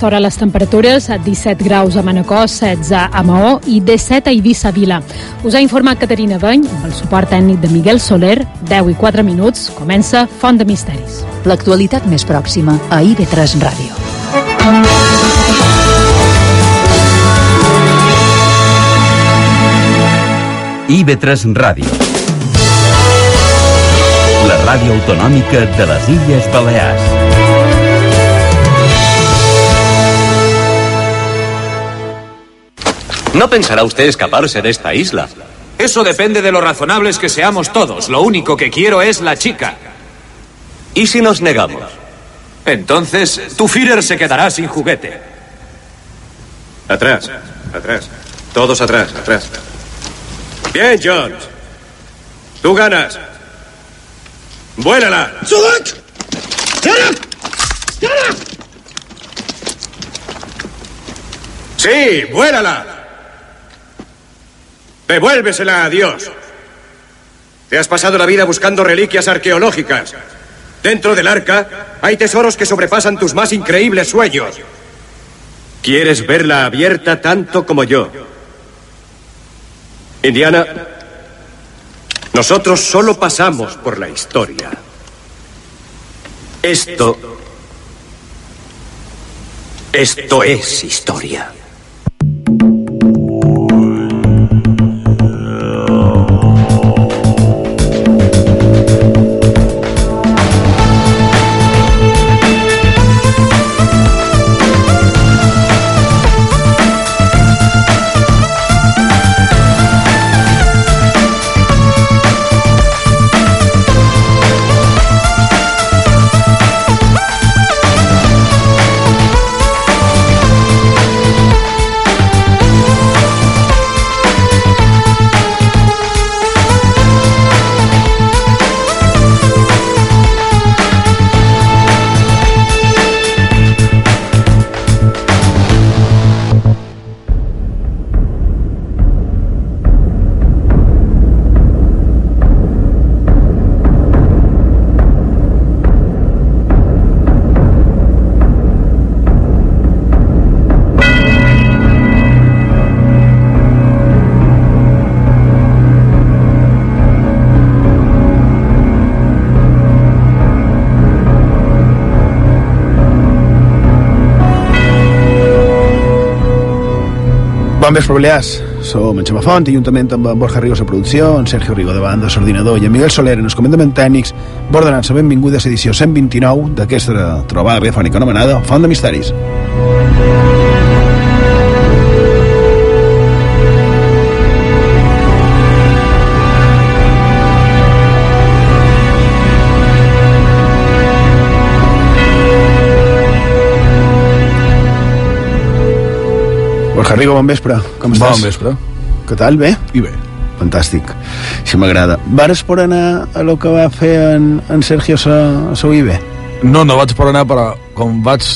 Hora les temperatures, 17 graus a Manacor, 16 a Maó i 17 a Eivissa Vila. Us ha informat Caterina Beny, amb el suport tècnic de Miguel Soler, 10 i 4 minuts, comença Font de Misteris. L'actualitat més pròxima a IB3 Ràdio. IB3 Ràdio. La ràdio autonòmica de les Illes Balears. No pensará usted escaparse de esta isla. Eso depende de lo razonables que seamos todos. Lo único que quiero es la chica. ¿Y si nos negamos? Entonces, tu Führer se quedará sin juguete. Atrás, atrás. Todos atrás, atrás. Bien, Jones. Tú ganas. ¡Vuélala! Sí, vuélala. Devuélvesela a Dios. Te has pasado la vida buscando reliquias arqueológicas. Dentro del arca hay tesoros que sobrepasan tus más increíbles sueños. ¿Quieres verla abierta tanto como yo? Indiana, nosotros solo pasamos por la historia. Esto... Esto es historia. Vespre, Balears. Som en Xema Font, i juntament amb en Borja Rigo a la producció, en Sergio Rigo de banda, l'ordinador, i en Miguel Soler en els comandaments tècnics, vol donar-se benvinguda a l'edició 129 d'aquesta trobada radiofònica anomenada Font de Misteris. Borja Rigo, bon vespre. Com estàs? Bon vespre. Què tal, bé? I bé. Fantàstic. Això m'agrada. Vares per anar a lo que va fer en, en Sergio a sa UIB? No, no vaig per anar, però com vaig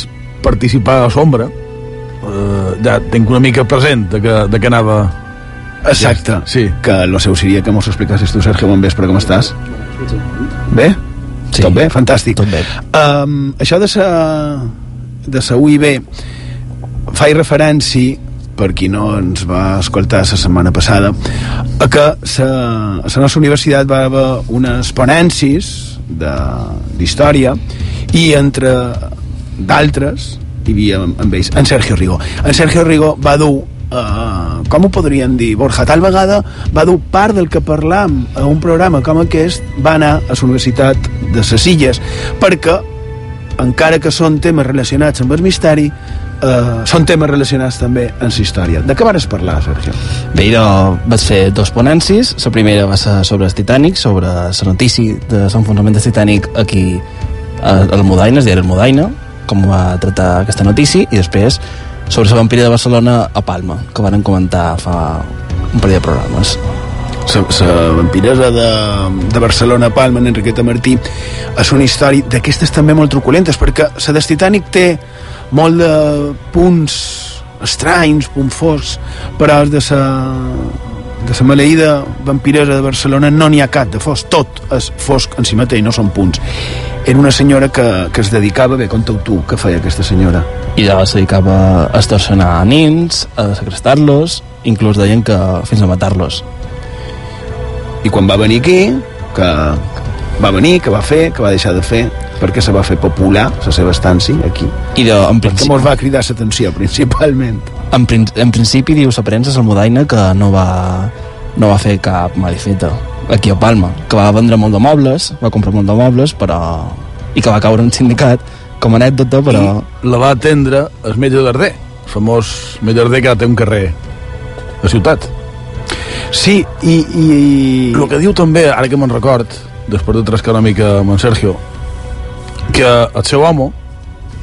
participar a l'ombra, eh, ja tinc una mica present de que, de que anava... Exacte. Sí. Que el seu seria que mos explicassis tu, Sergio, bon vespre, com estàs? Bé? Sí. Tot bé? Fantàstic. Tot bé. Um, això de sa, de sa UIB faig referència per qui no ens va escoltar la setmana passada a que la nostra universitat va haver unes ponències d'història i entre d'altres hi havia amb ells en Sergio Rigo. En Sergio Rigo va dur uh, com ho podríem dir, Borja, tal vegada va dur part del que parlam a un programa com aquest, va anar a la Universitat de les Illes perquè encara que són temes relacionats amb el misteri eh, són temes relacionats també amb la història. De què vas parlar, Sergio? Bé, jo vaig fer dos ponències. La primera va ser sobre el Titanic, sobre la notícia de l'enfonsament del Titanic aquí a Almudaina, es diari Almudaina, com va tratar aquesta notícia, i després sobre la vampira de Barcelona a Palma, que van comentar fa un parell de programes. La vampiresa de, de Barcelona Palma, en Enriqueta Martí, és una història d'aquestes també molt truculentes, perquè la del Titanic té molt de punts estranys, punts foscs, però de la de la maleïda vampiresa de Barcelona no n'hi ha cap de fosc, tot és fosc en si mateix, no són punts. Era una senyora que, que es dedicava, bé, conta tu, què feia aquesta senyora? i llavors se dedicava a extorsionar nins, a segrestar-los, inclús deien que fins a matar-los. I quan va venir aquí, que va venir, que va fer, que va deixar de fer, perquè se va fer popular la seva estància aquí. I de, en Perquè principi, mos va cridar l'atenció, principalment. en, prin en principi diu la premsa Salmudaina que no va, no va fer cap malifeta aquí a Palma, que va vendre molt de mobles, va comprar molt de mobles, però... i que va caure en sindicat, com a anècdota, però... I la va atendre el metge d'Arder, el famós metge d'Arder que ara té un carrer a ciutat. Sí, i... i, i... El que diu també, ara que me'n record, després de trascar una mica amb en Sergio, que el seu home,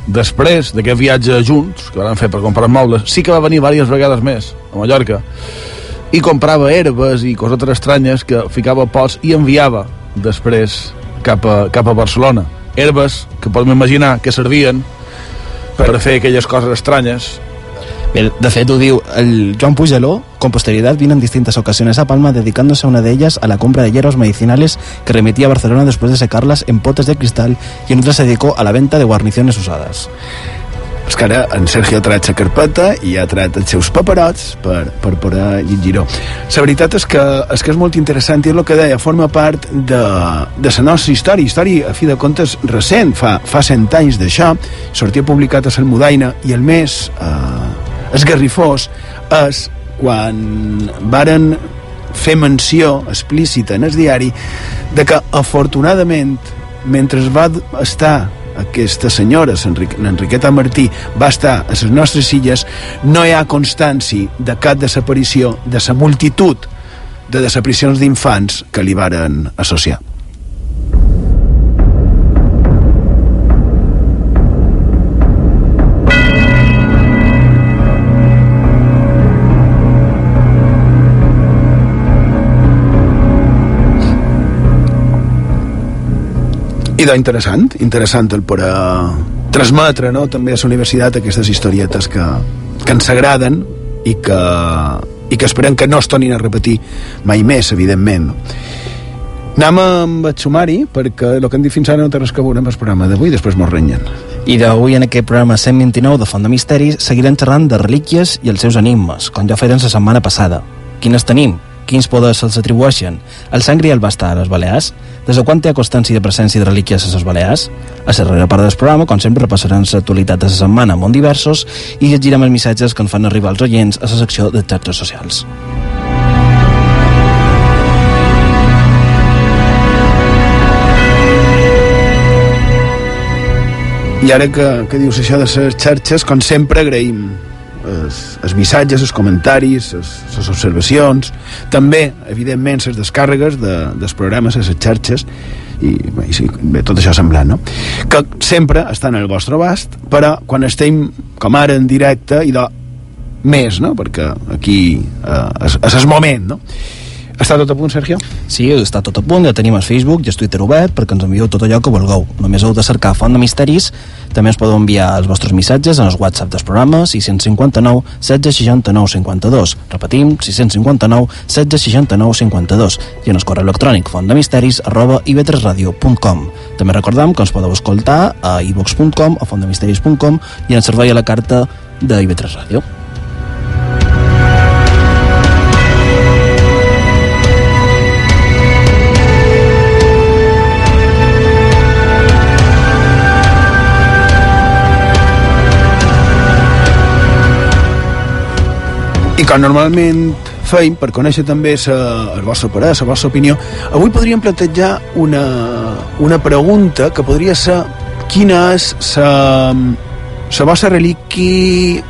després d'aquest viatge junts, que van fer per comprar mobles, sí que va venir diverses vegades més a Mallorca, i comprava herbes i cosetes estranyes que ficava pots i enviava després cap a, cap a Barcelona. Herbes que podem imaginar que servien per fer aquelles coses estranyes de fet, ho diu el Joan Puigdeló, con posterioridad vino en distintas ocasiones a Palma dedicándose a una de ellas a la compra de hierbas medicinales que remitía a Barcelona después de secarlas en potes de cristal y en otras se dedicó a la venta de guarniciones usadas. És que ara en Sergio ha tret la carpeta i ha tret els seus paperots per, per poder llegir-ho. La veritat és que, és que és molt interessant i és el que deia, forma part de, de la nostra història, història a fi de comptes recent, fa, fa cent anys d'això, sortia publicat a Salmudaina i el més eh, esgarrifós és quan varen fer menció explícita en el diari de que afortunadament mentre va estar aquesta senyora, l'Enriqueta Martí, va estar a les nostres illes, no hi ha constància de cap desaparició de la multitud de desaparicions d'infants que li varen associar. I de interessant, interessant el per a transmetre no? també a la universitat aquestes historietes que, que ens agraden i que, i que esperem que no es tornin a repetir mai més, evidentment. Anem amb el sumari, perquè el que hem dit fins ara no té res que veure amb el programa d'avui, després mos renyen. I d'avui en aquest programa 129 de Font de Misteris seguirem xerrant de relíquies i els seus enigmes, com ja feren la setmana passada. Quines tenim? Quins poders se'ls atribueixen? El sangre el va estar a les Balears? Des de quan té constància de presència de relíquies a les Balears? A la darrera part del programa, com sempre, repassarem l'actualitat de la setmana amb diversos i llegirem els missatges que ens fan arribar els oients a la secció de xarxes socials. I ara que, que dius això de les xarxes, com sempre agraïm els, missatges, els comentaris, les, observacions, també, evidentment, les descàrregues de, dels programes les xarxes, i, i sí, bé, tot això semblant, no? Que sempre estan al vostre abast, però quan estem, com ara, en directe, i de més, no? Perquè aquí eh, és, és el moment, no? Està tot a punt, Sergio? Sí, està tot a punt, ja tenim el Facebook i el Twitter obert perquè ens envieu tot allò que vulgueu. Només heu de cercar Font de Misteris, també ens podeu enviar els vostres missatges en els WhatsApp dels programes 659 1669 52. Repetim, 659 1669 52 i en el correu electrònic fontdemisteris arroba ib3radio.com. També recordam que ens podeu escoltar a ivox.com, a fontdemisteris.com i en servei a la carta de IB3 Ràdio. Com normalment feim, per conèixer també sa, el vostre parer, la vostra opinió, avui podríem plantejar una, una pregunta que podria ser quina és la, la vostra relíquia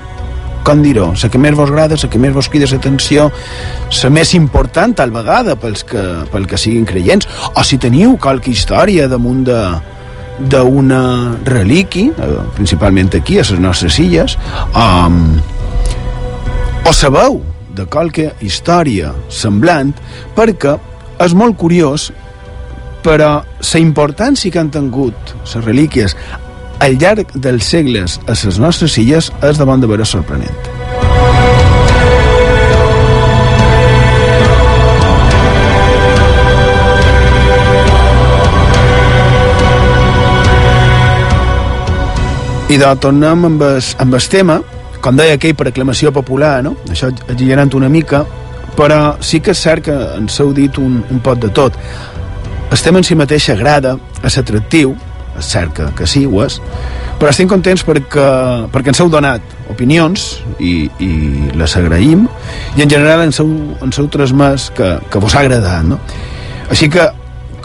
com dir-ho, la que més vos agrada, la que més vos crida l'atenció, la més important tal vegada pels que, pel que siguin creients, o si teniu qualque història damunt de d'una relíquia, eh, principalment aquí, a les nostres illes, um, o sabeu de qualque història semblant perquè és molt curiós però la importància que han tingut les relíquies al llarg dels segles a les nostres illes és de bon de veure sorprenent. I de tornem amb el, amb el tema, com deia aquell per aclamació popular, no? això exagerant una mica, però sí que és cert que ens heu dit un, un pot de tot. El tema en si mateix agrada, és atractiu, és cert que, que sí, ho és, però estem contents perquè, perquè ens heu donat opinions i, i les agraïm i en general ens heu, ens heu transmès que, que vos ha agradat no? així que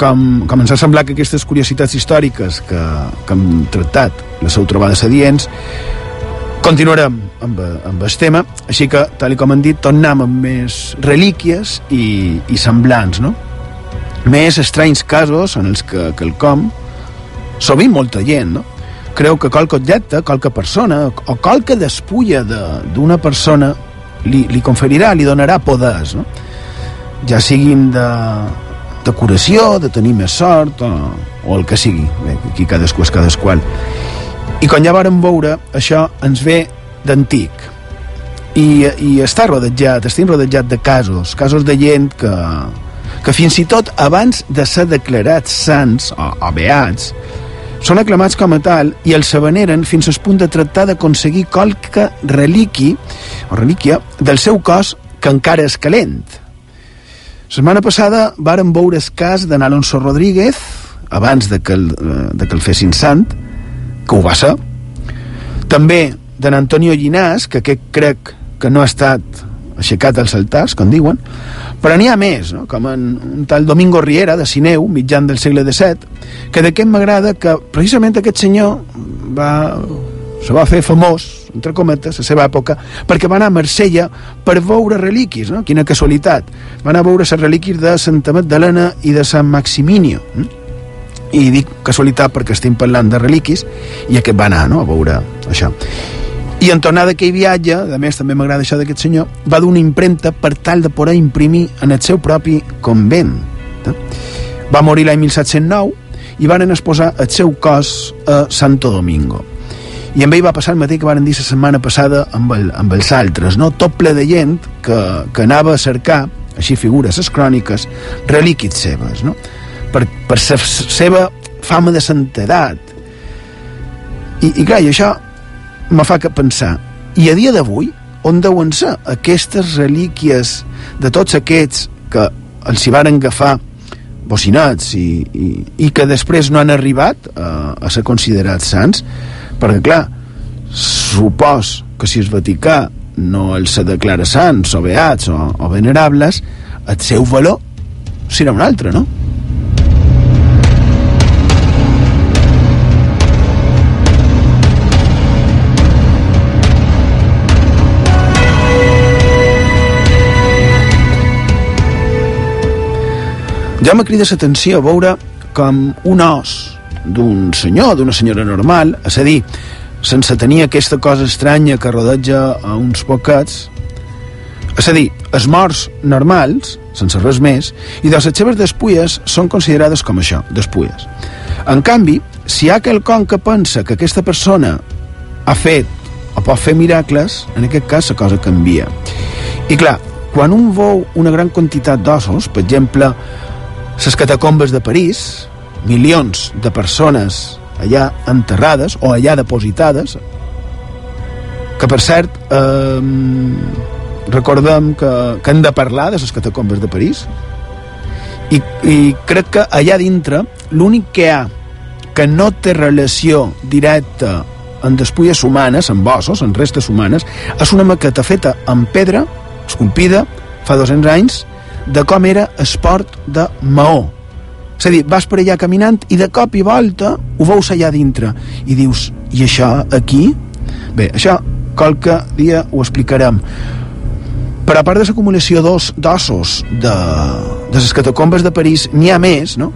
com, com ens ha semblat que aquestes curiositats històriques que, que hem tractat les heu trobades adients continuarem amb, amb el tema així que, tal com han dit, tornem amb més relíquies i, i semblants no? més estranys casos en els que quelcom sovint molta gent, no? creu que qualque objecte, qualque persona o qualque despulla d'una de, persona li, li conferirà, li donarà poders, no? ja siguin de, de curació, de tenir més sort o, o el que sigui, Bé, aquí cadascú és cadasqual. I quan ja vàrem veure, això ens ve d'antic. I, I està rodejat, estem rodejat de casos, casos de gent que, que fins i tot abans de ser declarats sants o, o beats, són aclamats com a tal i els s'aveneren fins al punt de tractar d'aconseguir qualque reliqui o relíquia del seu cos que encara és calent. La setmana passada varen veure el cas d'en Alonso Rodríguez abans de que, el, eh, de que el fessin sant, que ho va ser. També d'en Antonio Llinàs, que aquest crec que no ha estat aixecat als altars, com diuen, però n'hi ha més, no? com en un tal Domingo Riera, de Sineu, mitjan del segle XVII, que d'aquest m'agrada que precisament aquest senyor va, se va fer famós, entre cometes, a la seva època, perquè va anar a Marsella per veure relíquis, no? Quina casualitat. Va anar a veure les relíquis de Santa Magdalena i de Sant Maximinio. Hm? I dic casualitat perquè estem parlant de relíquis i aquest va anar no? a veure això. I en tornar d'aquell viatge, a més també m'agrada això d'aquest senyor, va d'una impremta per tal de poder imprimir en el seu propi convent. Eh? Va morir l'any 1709 i van exposar el seu cos a Santo Domingo. I amb ell va passar el mateix que van dir la setmana passada amb, el, amb els altres, no? tot ple de gent que, que anava a cercar, així figures les cròniques, relíquits seves, no? per, per la seva fama de santedat. I, i clar, i això me fa que pensar, i a dia d'avui, on deuen ser aquestes relíquies de tots aquests que els hi varen agafar bocinats i, i, i que després no han arribat a, a ser considerats sants? Perquè, clar, supos que si el Vaticà no els se declara sants o beats o, o venerables, el seu valor serà un altre, no? Ja me crida l'atenció veure com un os d'un senyor, d'una senyora normal, és a dir, sense tenir aquesta cosa estranya que rodeja a uns poquets, és a dir, els morts normals, sense res més, i de les seves despulles són considerades com això, despulles. En canvi, si hi ha quelcom que pensa que aquesta persona ha fet o pot fer miracles, en aquest cas la cosa canvia. I clar, quan un veu una gran quantitat d'ossos, per exemple, les catacombes de París, milions de persones allà enterrades o allà depositades, que per cert eh, recordem que, que hem de parlar de les catacombes de París i, i crec que allà dintre l'únic que hi ha que no té relació directa amb despulles humanes, amb ossos, amb restes humanes, és una maqueta feta amb pedra, esculpida, fa 200 anys, de com era esport de Maó. És a dir, vas per allà caminant i de cop i volta ho veus allà dintre i dius, i això aquí? Bé, això qualque dia ho explicarem. Però a part de l'acumulació d'ossos de, de les catacombes de París, n'hi ha més, no?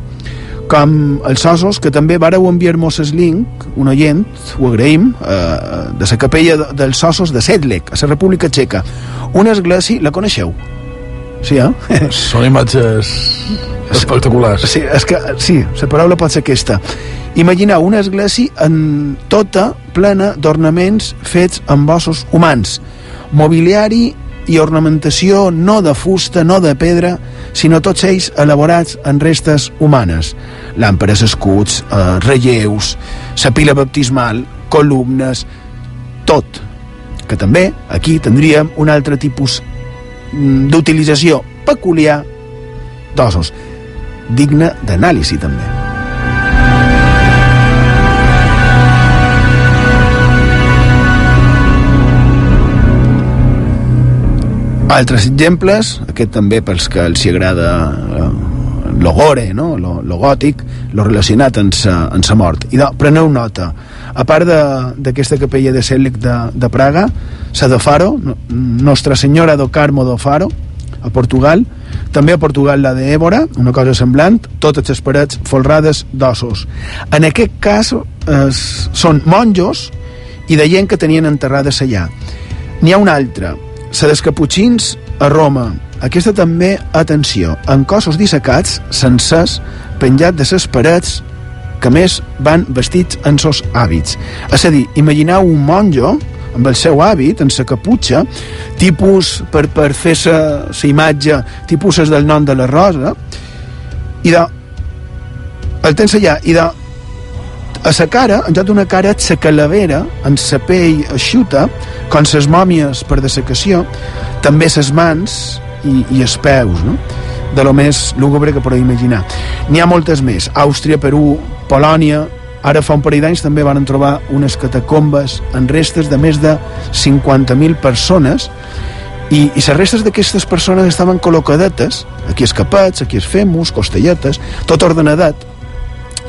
com els ossos que també vareu enviar-nos link, un oient, ho agraïm, eh, de la capella dels ossos de Sedlec, a la República Txeca. Una església, la coneixeu? Sí, eh? Són imatges espectaculars. Sí, és que, sí, la paraula pot ser aquesta. Imagineu una església en tota plena d'ornaments fets amb ossos humans, mobiliari i ornamentació no de fusta, no de pedra, sinó tots ells elaborats en restes humanes. Làmperes, escuts, eh, relleus, la pila baptismal, columnes, tot. Que també aquí tindríem un altre tipus d'utilització peculiar d'ossos, digne d'anàlisi també. Altres exemples, aquest també pels que els hi agrada eh, lo gore, no? lo, lo gòtic, lo relacionat amb sa, amb sa mort. I no, preneu nota. A part d'aquesta capella de Cèlic de, de Praga, sa de Faro, Nostra Senyora do Carmo do Faro, a Portugal, també a Portugal la d'Èbora, una cosa semblant, totes les parets folrades d'ossos. En aquest cas eh, són monjos i de gent que tenien enterrades allà. N'hi ha una altra, la dels Caputxins a Roma. Aquesta també, atenció, en cossos dissecats, sencers, penjat de ses parets, que més van vestits en sos hàbits. És a dir, imagineu un monjo amb el seu hàbit, en sa caputxa, tipus per, per fer sa, sa imatge, tipus del nom de la rosa, i de... El tens allà, i de a sa cara, en lloc d'una cara, sa calavera, en sa pell eixuta, com ses mòmies per dessecació, també ses mans i, i els peus, no? De lo més lúgubre que podeu imaginar. N'hi ha moltes més. Àustria, Perú, Polònia, ara fa un parell d'anys també van trobar unes catacombes en restes de més de 50.000 persones i, i les restes d'aquestes persones estaven col·locadetes, aquí escapats, aquí es femus, costelletes, tot ordenadat,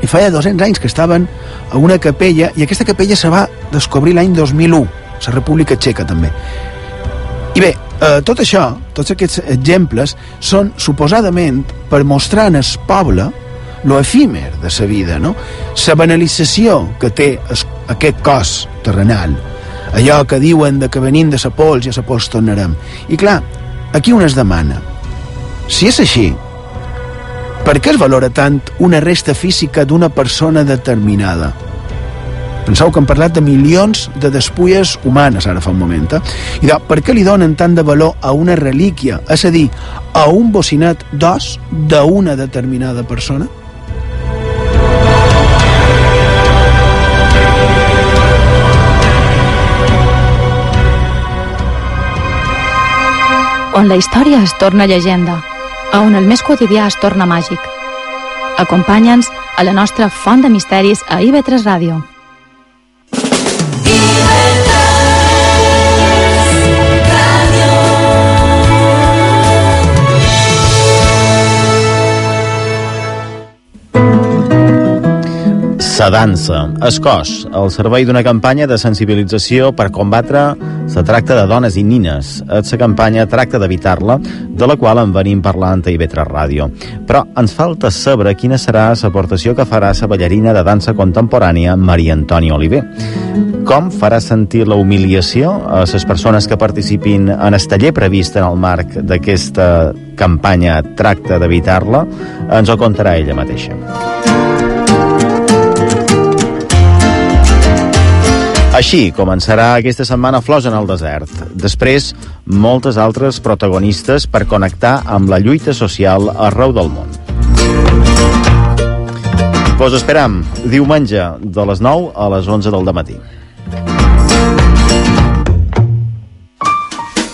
i feia 200 anys que estaven a una capella i aquesta capella se va descobrir l'any 2001 la República Txeca també i bé, eh, tot això tots aquests exemples són suposadament per mostrar en el poble lo efímer de sa vida no? la banalització que té es, aquest cos terrenal allò que diuen de que venim de sa pols i a sa pols tornarem i clar, aquí un es demana si és així per què es valora tant una resta física d'una persona determinada? Penseu que hem parlat de milions de despulles humanes ara fa un moment, eh? I de, per què li donen tant de valor a una relíquia, és a dir, a un bocinat d'os d'una determinada persona? On la història es torna llegenda a on el més quotidià es torna màgic. Acompanya'ns a la nostra font de misteris a IB3 Ràdio. Yeah. Sa dansa, es cos, al servei d'una campanya de sensibilització per combatre la tracta de dones i nines. Aquesta campanya tracta d'evitar-la, de la qual en venim parlant a IB3 Ràdio. Però ens falta saber quina serà l'aportació que farà la ballarina de dansa contemporània Maria Antònia Oliver. Com farà sentir la humiliació a les persones que participin en el taller previst en el marc d'aquesta campanya tracta d'evitar-la? Ens ho contarà ella mateixa. Així començarà aquesta setmana Flors en el desert. Després, moltes altres protagonistes per connectar amb la lluita social arreu del món. Vos esperam diumenge de les 9 a les 11 del matí.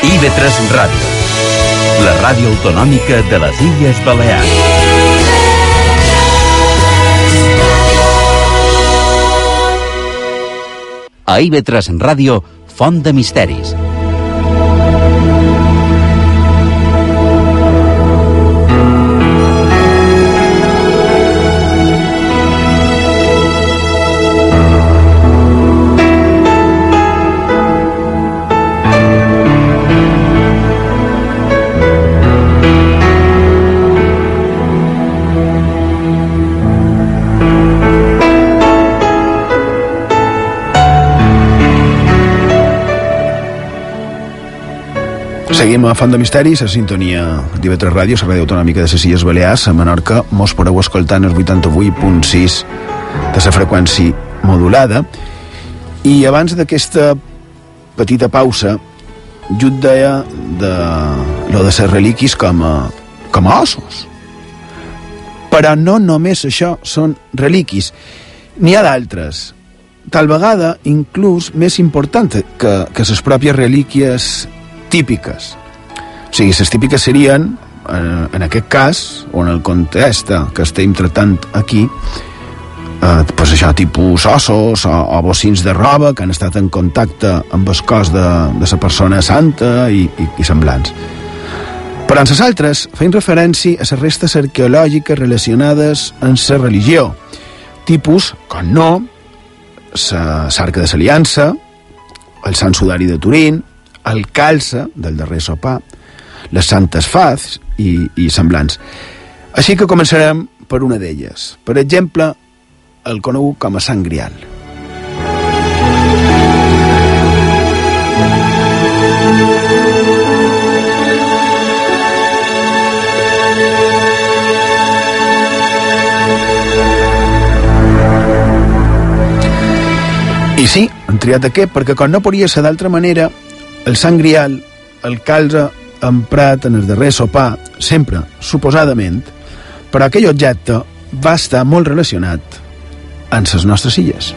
IB3 Ràdio, la ràdio autonòmica de les Illes Balears. A IB3 Ràdio, Font de Misteris. Seguim a Font de Misteris, a sintonia d'IV3 Ràdio, la ràdio autonòmica de les Illes Balears, a Menorca, mos podeu escoltar en el 88.6 de la freqüència modulada. I abans d'aquesta petita pausa, jo et deia de lo de les relíquies com a, com a ossos. Però no només això són relíquies. N'hi ha d'altres. Tal vegada, inclús, més important que, que les pròpies relíquies típiques. O sigui, les típiques serien, en, en aquest cas, o en el context que estem tractant aquí, eh, pues això, tipus ossos o, o bocins de roba que han estat en contacte amb el cos de, de la persona santa i, i, i semblants. Però en les altres feien referència a les restes arqueològiques relacionades amb la religió, tipus, com no, l'arca de l'Aliança, el Sant Sudari de Turín, el calça del darrer sopar, les santes faz i, i semblants. Així que començarem per una d'elles. Per exemple, el conegut com a Sant Grial. I sí, han triat aquest perquè com no podria ser d'altra manera, el Sant Grial, el calze emprat en el darrer sopar, sempre, suposadament, però aquell objecte va estar molt relacionat amb les nostres illes.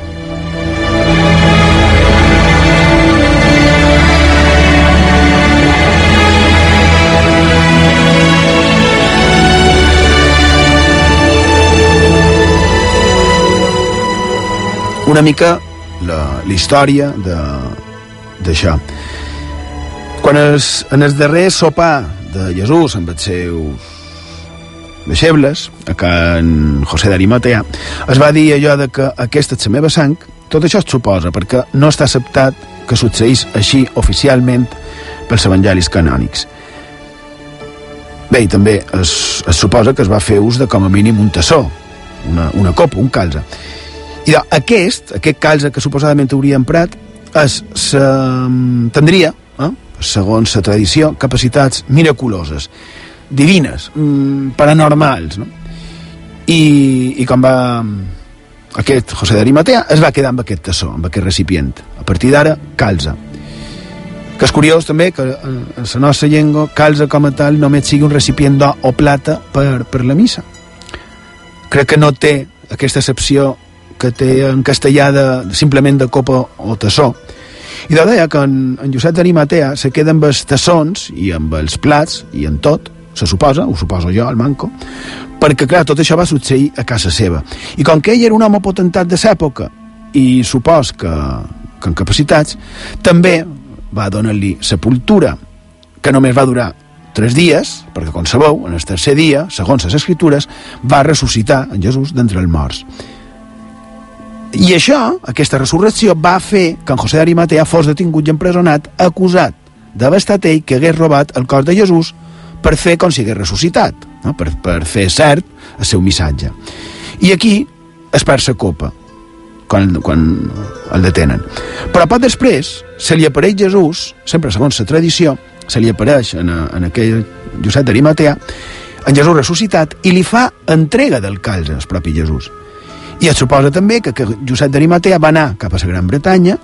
Una mica la, la història d'això. Quan els, en el darrer sopar de Jesús amb els seus deixebles, a can José d'Arimatea, es va dir allò de que aquesta és la meva sang, tot això es suposa, perquè no està acceptat que succeís així oficialment pels evangelis canònics. Bé, i també es, es suposa que es va fer ús de com a mínim un tassó, una, una copa, un calze. I de, aquest, aquest calze que suposadament hauria emprat, es, se, tindria, eh, segons la tradició, capacitats miraculoses divines, mm, paranormals, no? I, i com va aquest José d'Arimatea es va quedar amb aquest tassó, amb aquest recipient. A partir d'ara, calza. Que és curiós també que en la nostra llengua calza com a tal només sigui un recipient d'or o plata per, per la missa. Crec que no té aquesta excepció que té en castellà de, simplement de copa o tassó. I de deia que en, en Josep d'Arimatea se queda amb els tassons i amb els plats i en tot, se suposa, ho suposo jo, el manco, perquè, clar, tot això va succeir a casa seva. I com que ell era un home potentat de l'època, i supos que, que en capacitats, també va donar-li sepultura, que només va durar tres dies, perquè, com sabeu, en el tercer dia, segons les escritures, va ressuscitar en Jesús d'entre els morts. I això, aquesta resurrecció, va fer que en José d'Arimatea fos detingut i empresonat, acusat d'haver estat ell que hagués robat el cos de Jesús per fer com si hagués ressuscitat, no? per, per fer cert el seu missatge. I aquí es perd la copa, quan, quan el detenen. Però poc després se li apareix Jesús, sempre segons la tradició, se li apareix en, en aquell Josep d'Arimatea, en Jesús ressuscitat, i li fa entrega del calze al propi Jesús. I es suposa també que, que Josep d'Arimatea va anar cap a la Gran Bretanya,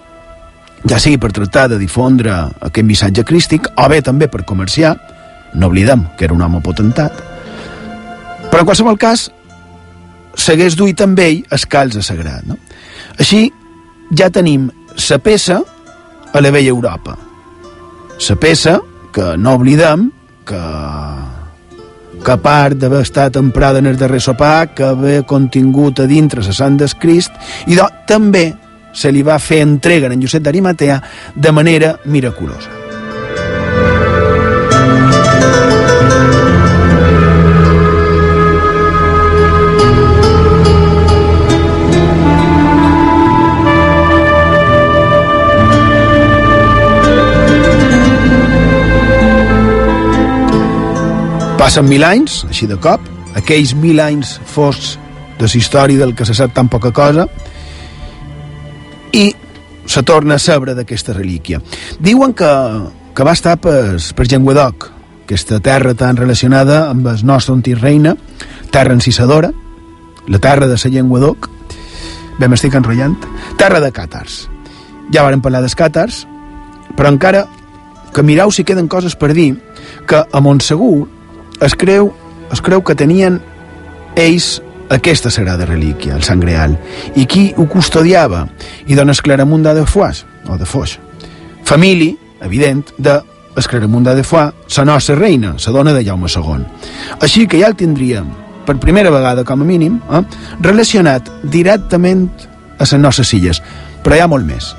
ja sigui per tractar de difondre aquest missatge crístic, o bé també per comerciar, no oblidem que era un home potentat, però en qualsevol cas s'hagués duit amb ell el calze sagrat. No? Així ja tenim la peça a la vella Europa. La peça que no oblidem que que a part d'haver estat emprada en el darrer sopar, que haver contingut a dintre la sang del Crist, i també se li va fer entrega en Josep d'Arimatea de manera miraculosa. Passen mil anys, així de cop, aquells mil anys foscs de la història del que se sap tan poca cosa, i se torna a sabre d'aquesta relíquia. Diuen que que va estar per, per Llenguadoc, aquesta terra tan relacionada amb el nostre antic reina, terra encisadora, la terra de la Llenguadoc, bé, m'estic enrotllant, terra de càtars. Ja varen parlar dels càtars, però encara que mireu si queden coses per dir, que a Montsegur es creu, es creu que tenien ells aquesta sagrada relíquia, el Sant Greal, i qui ho custodiava? I dona Esclaramunda de Foix, o de Foix. Família, evident, de Esclaramunda de Foix, la nostra reina, la dona de Jaume II. Així que ja el tindríem, per primera vegada com a mínim, eh, relacionat directament a les nostres illes, però hi ha molt més.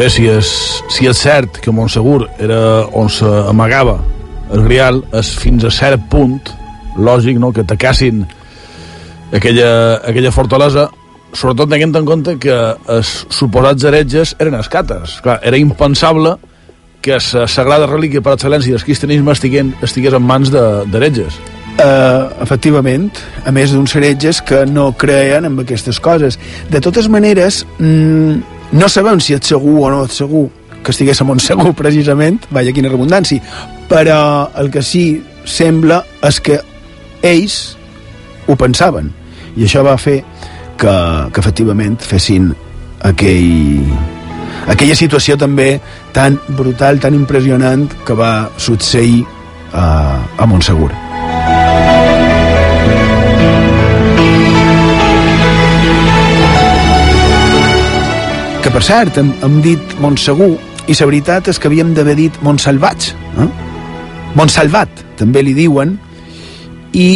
Bé, si és, si és cert que Montsegur era on s'amagava el Grial, és fins a cert punt lògic no, que atacassin aquella, aquella fortalesa sobretot tenint en compte que els suposats heretges eren escates. Clar, era impensable que la sagrada relíquia per excel·lència del cristianisme estigués, estigués en mans d'heretges. Uh, efectivament, a més d'uns heretges que no creien en aquestes coses. De totes maneres, mm, no sabem si és segur o no és segur que estigués a Montsegur, precisament, vaja, quina redundància, però el que sí sembla és que ells ho pensaven, i això va fer que, que efectivament fessin aquell, aquella situació també tan brutal, tan impressionant que va succeir a, a Montsegur. Que per cert hem, hem dit Montsegur i la veritat és que havíem d'haver dit Montsalvats eh? Montsalvat també li diuen i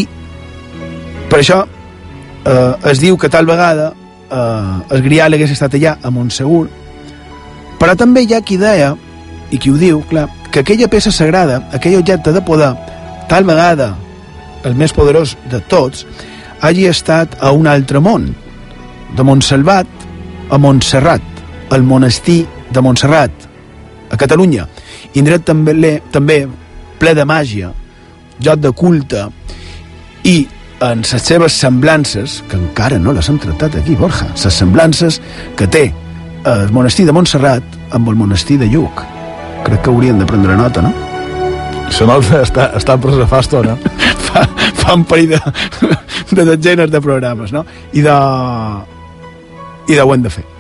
per això eh, es diu que tal vegada eh, el Grial hagués estat allà a Montsegur però també hi ha qui deia i qui ho diu, clar, que aquella peça sagrada aquell objecte de poder tal vegada el més poderós de tots hagi estat a un altre món de Montsalvat a Montserrat al monestir de Montserrat, a Catalunya, indret també, també ple de màgia, joc de culte, i en les seves semblances, que encara no les hem tractat aquí, Borja, les semblances que té el monestir de Montserrat amb el monestir de Lluc. Crec que haurien de prendre nota, no? La nota està, està presa fa estona. fa, fa un parell de, de dotzenes de programes, no? I de... I de ho hem de fer.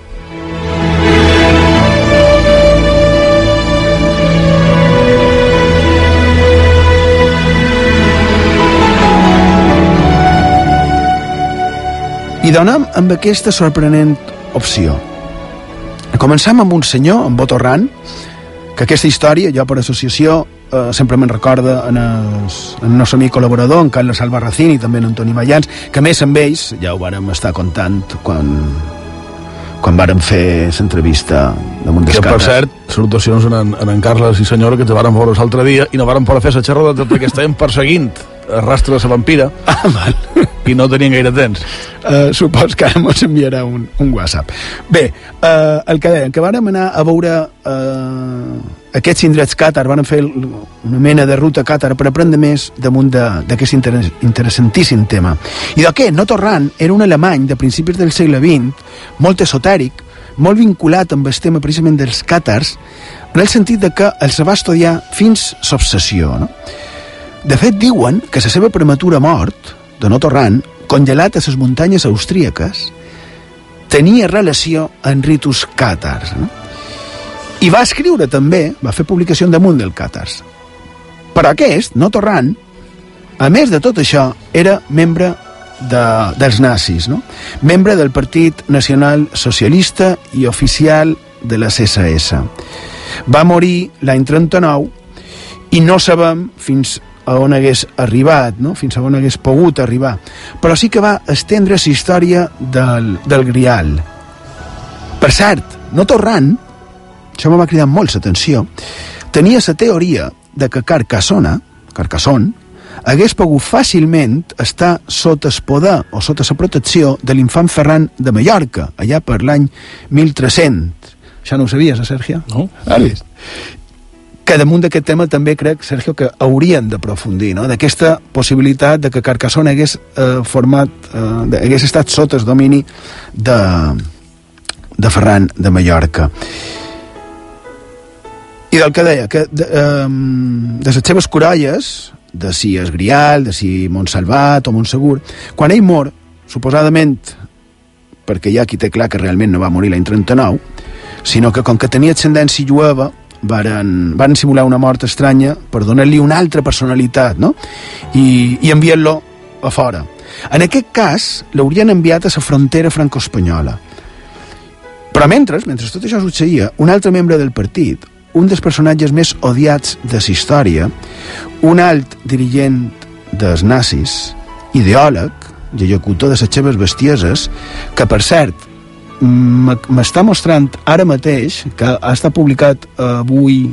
I donem amb aquesta sorprenent opció. Començam amb un senyor, amb Botorran, que aquesta història, jo per associació, eh, sempre me'n recorda en el, en el nostre amic col·laborador, en Carles Albarracín i també en Antoni Mayans, que més amb ells, ja ho vàrem estar contant quan, quan vàrem fer l'entrevista damunt Que, per cert, salutacions en, en, en Carles i senyora que te varen veure l'altre dia i no varen poder fer la xerrada perquè estàvem perseguint de la vampira ah, mal. i no tenien gaire temps. Uh, supos que ara ens enviarà un, un WhatsApp. Bé, uh, el que deien, que vàrem anar a veure uh, aquests indrets càtar, van fer una mena de ruta càtar per aprendre més damunt d'aquest interes, interessantíssim tema. I de què? No Torrant era un alemany de principis del segle XX, molt esotèric, molt vinculat amb el tema precisament dels càtars, en el sentit de que els va estudiar fins l'obsessió, no? De fet, diuen que la seva prematura mort, de no Torrant, congelat a les muntanyes austríaques, tenia relació amb ritus càtars. No? I va escriure també, va fer publicació damunt del càtars. Però aquest, no Torrant, a més de tot això, era membre de, dels nazis, no? membre del Partit Nacional Socialista i oficial de la CSS. Va morir l'any 39 i no sabem fins a on hagués arribat, no? fins a on hagués pogut arribar. Però sí que va estendre la història del, del Grial. Per cert, no Torrant, això me va cridar molt l'atenció, tenia la teoria de que Carcassona, Carcassonne, hagués pogut fàcilment estar sota el poder o sota la protecció de l'infant Ferran de Mallorca, allà per l'any 1300. Això no ho sabies, eh, Sergio? No. Vist? Que damunt d'aquest tema també crec, Sergio, que haurien d'aprofundir, no? d'aquesta possibilitat de que Carcassonne hagués eh, format, eh, hagués estat sota el domini de, de Ferran de Mallorca. I del que deia, que de, eh, de les seves corolles, de si és Grial, de si Montsalvat o Montsegur, quan ell mor, suposadament perquè hi ha qui té clar que realment no va morir l'any 39, sinó que com que tenia ascendència jueva, varen, van simular una mort estranya per donar-li una altra personalitat, no? I, i enviar-lo a fora. En aquest cas, l'haurien enviat a la frontera franco-espanyola. Però mentre, mentre tot això succeïa, un altre membre del partit, un dels personatges més odiats de la història, un alt dirigent dels nazis, ideòleg i executor de les seves bestieses, que, per cert, m'està mostrant ara mateix, que ha estat publicat avui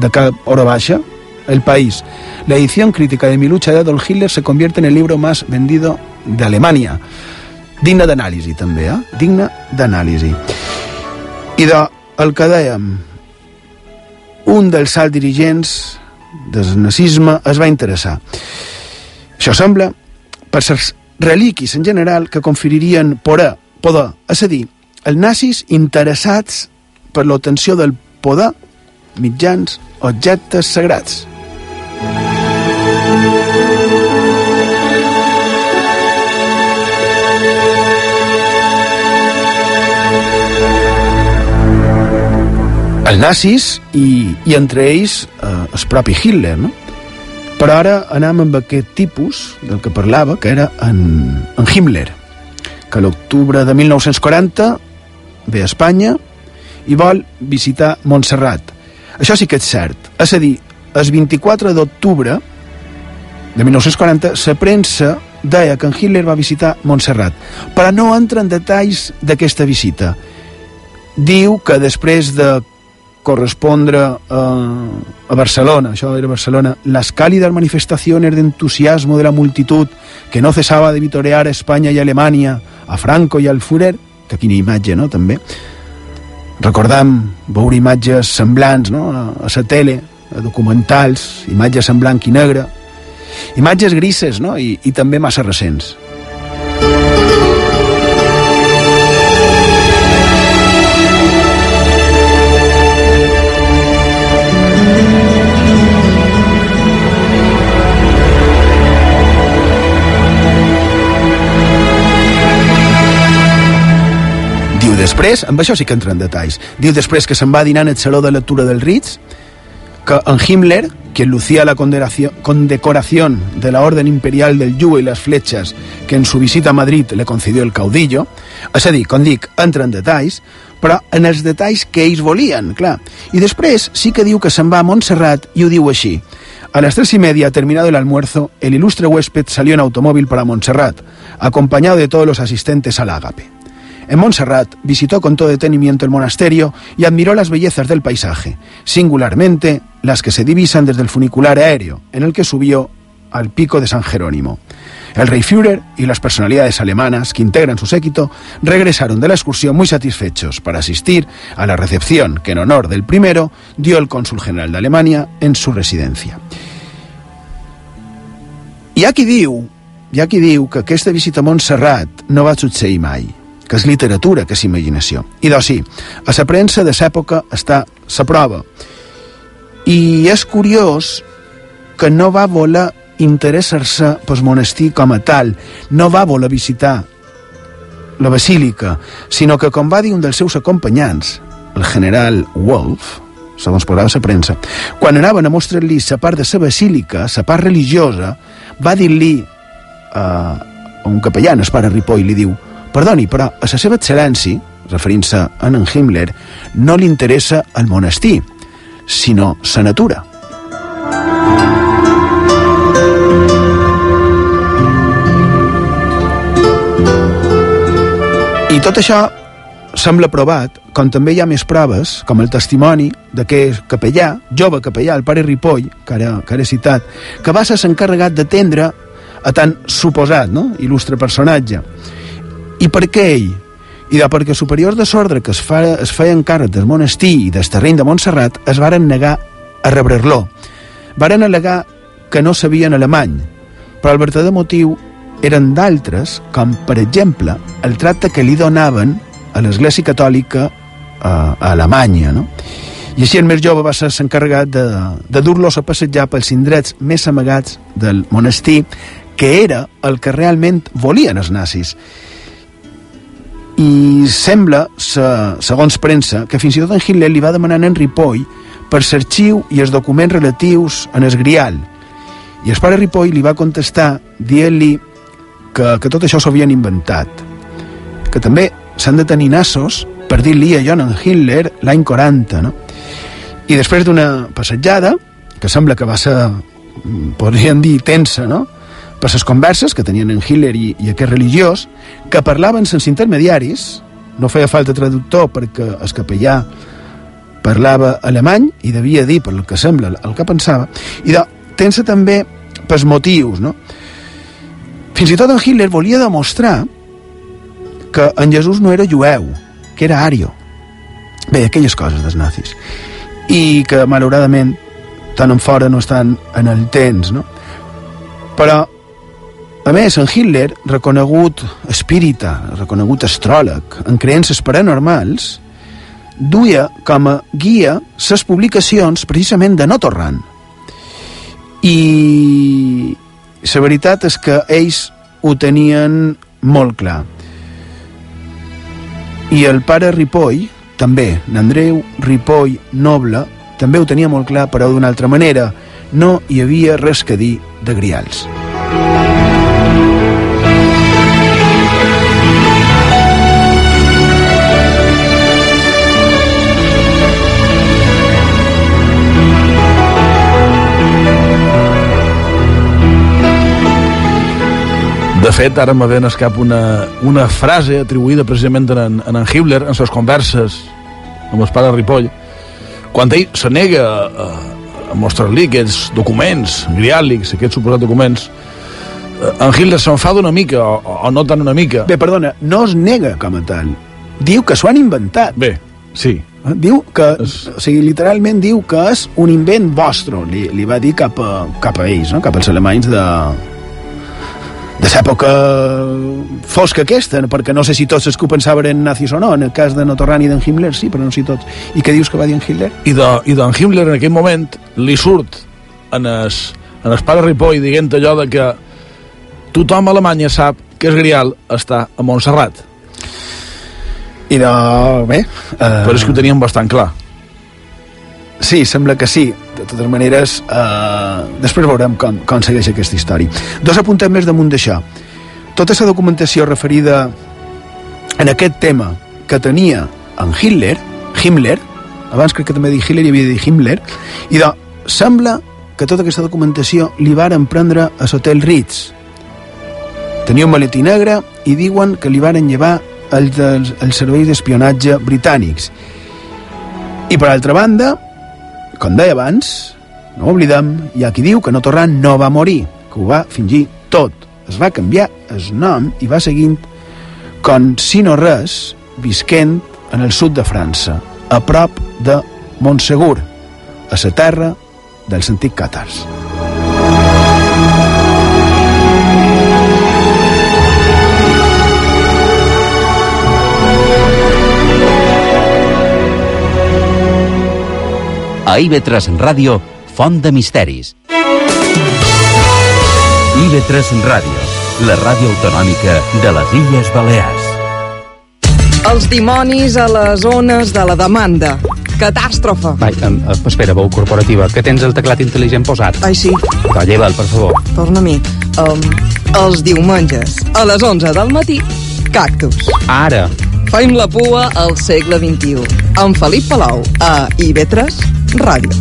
de cap hora baixa, El País. La edición crítica de mi lucha de Adolf Hitler se convierte en el libro más vendido de Alemania. Digna d'anàlisi, també, eh? Digna d'anàlisi. I de, el que dèiem, un dels alts dirigents del nazisme es va interessar. Això sembla per ser reliquis en general que conferirien poder, poder, és a dir, els nazis interessats per l'obtenció del poder mitjans objectes sagrats. Els nazis i, i entre ells eh, el propi Hitler, no? Però ara anem amb aquest tipus del que parlava, que era en, en Himmler, que l'octubre de 1940 ve a Espanya i vol visitar Montserrat. Això sí que és cert. És a dir, el 24 d'octubre de 1940 la premsa deia que en Hitler va visitar Montserrat, però no entra en detalls d'aquesta visita. Diu que després de correspondre a, a Barcelona, això era Barcelona, las cálidas manifestaciones de entusiasmo de la multitud que no cesaba de vitorear a España y Alemania, a Franco i al Führer, que quina imatge, no?, també. Recordam veure imatges semblants, no?, a, la tele, a documentals, imatges en blanc i negre, imatges grises, no?, i, i també massa recents. Després, amb això sí que entra en detalls, diu després que se'n va dinar en el saló de lectura del Ritz, que en Himmler, quien lucía la condecoración de la Orden Imperial del Yugo y las Flechas que en su visita a Madrid le concedió el caudillo, és a dir, com dic, entra en detalls, però en els detalls que ells volien, clar. I després sí que diu que se'n va a Montserrat i ho diu així. A las tres y media, terminado el almuerzo, el ilustre huésped salió en automóvil para Montserrat, acompañado de todos los asistentes al ágape. En Montserrat visitó con todo detenimiento el monasterio y admiró las bellezas del paisaje, singularmente las que se divisan desde el funicular aéreo, en el que subió al pico de San Jerónimo. El rey Führer y las personalidades alemanas que integran su séquito regresaron de la excursión muy satisfechos para asistir a la recepción que en honor del primero dio el cónsul general de Alemania en su residencia. Hi ha qui diu, diu que aquesta visita a Montserrat no va succeir mai, que és literatura, que és imaginació. I doncs sí, a la premsa de l'època està la prova. I és curiós que no va voler interessar-se pel monestir com a tal, no va voler visitar la basílica, sinó que, com va dir un dels seus acompanyants, el general Wolf, segons parlava la premsa, quan anaven a mostrar-li la part de la basílica, la part religiosa, va dir-li uh, a un capellà, el pare Ripoll, li diu perdoni, però a la seva excel·lència, referint-se a en Himmler, no li interessa el monestir, sinó la natura. I tot això sembla provat com també hi ha més proves, com el testimoni d'aquest capellà, jove capellà, el pare Ripoll, que ara, que ara he citat, que va ser encarregat d'atendre a tan suposat, no?, il·lustre personatge. I per què ell? I de perquè superiors de l'ordre que es, fa, es feien càrrec del monestir i del terreny de Montserrat es varen negar a rebrer-lo. Varen alegar que no sabien alemany, però el verdader motiu eren d'altres, com, per exemple, el tracte que li donaven a l'Església Catòlica a, a Alemanya, no? I així el més jove va ser s'encarregat de, de dur-los a passejar pels indrets més amagats del monestir, que era el que realment volien els nazis. I sembla, se, segons premsa, que fins i tot en Hitler li va demanar en Ripoll per l'arxiu i els documents relatius en el grial. I el pare Ripoll li va contestar dient-li que, que tot això s'ho havien inventat, que també s'han de tenir nassos per dir-li a John Hitler l'any 40, no? I després d'una passejada, que sembla que va ser, podríem dir, tensa, no?, per les converses que tenien en Hitler i, i aquest religiós, que parlaven sense intermediaris, no feia falta traductor perquè el capellà parlava alemany i devia dir, per el que sembla, el que pensava, i de, tensa també pels motius, no? Fins i tot en Hitler volia demostrar que en Jesús no era jueu, que era ario. Bé, aquelles coses dels nazis. I que, malauradament, tant en fora no estan en el temps, no? Però, a més, en Hitler, reconegut espírita, reconegut astròleg, en creences paranormals, duia com a guia les publicacions precisament de no torrant. I la veritat és que ells ho tenien molt clar. I el pare Ripoll, també, n'Andreu Ripoll Noble, també ho tenia molt clar, però d'una altra manera. No hi havia res que dir de grials. De fet, ara me ven cap una, una frase atribuïda precisament a en, a en Hitler en les converses amb el pare Ripoll, quan ell se nega a, a mostrar-li aquests documents griàlics, aquests suposats documents, eh, en Hitler s'enfada una mica, o, o no tant una mica. Bé, perdona, no es nega com a tal. Diu que s'ho han inventat. Bé, sí. Diu que, es... o sigui, literalment diu que és un invent vostre, li, li va dir cap a, cap a ells, no? cap als alemanys de, de l'època fosca aquesta, perquè no sé si tots els que ho pensaven eren nazis o no, en el cas de Notorran i d'en Himmler sí, però no sé si tots. I què dius que va dir en Hitler? I d'en de, i Himmler en aquell moment li surt en el, en el pare Ripoll dient allò de que tothom a Alemanya sap que el Grial està a Montserrat. I de... bé... Uh... Però és que ho teníem bastant clar. Sí, sembla que sí. De totes maneres, eh, després veurem com, com segueix aquesta història. Dos apuntem més damunt d'això. Tota la documentació referida en aquest tema que tenia en Hitler, Himmler, abans crec que també dit Hitler i havia dit Himmler, i de, sembla que tota aquesta documentació li varen prendre a l'hotel Ritz. Tenia un maletí negre i diuen que li varen llevar els, els serveis d'espionatge britànics. I per altra banda, com deia abans, no oblidem, hi ha qui diu que no Torrant no va morir, que ho va fingir tot. Es va canviar el nom i va seguint com si no res, visquent en el sud de França, a prop de Montsegur, a la terra dels antics càtars. A IB3 Ràdio, Font de Misteris. IB3 Ràdio, la ràdio autonòmica de les Illes Balears. Els dimonis a les zones de la demanda. Catàstrofe. Vai, um, espera, veu corporativa, que tens el teclat intel·ligent posat. Ai, sí. Va, lleva'l, per favor. Torna a mi. Um, els diumenges, a les 11 del matí, cactus. Ara. Faim la pua al segle XXI. Amb Felip Palau, a IB3 Ràdio.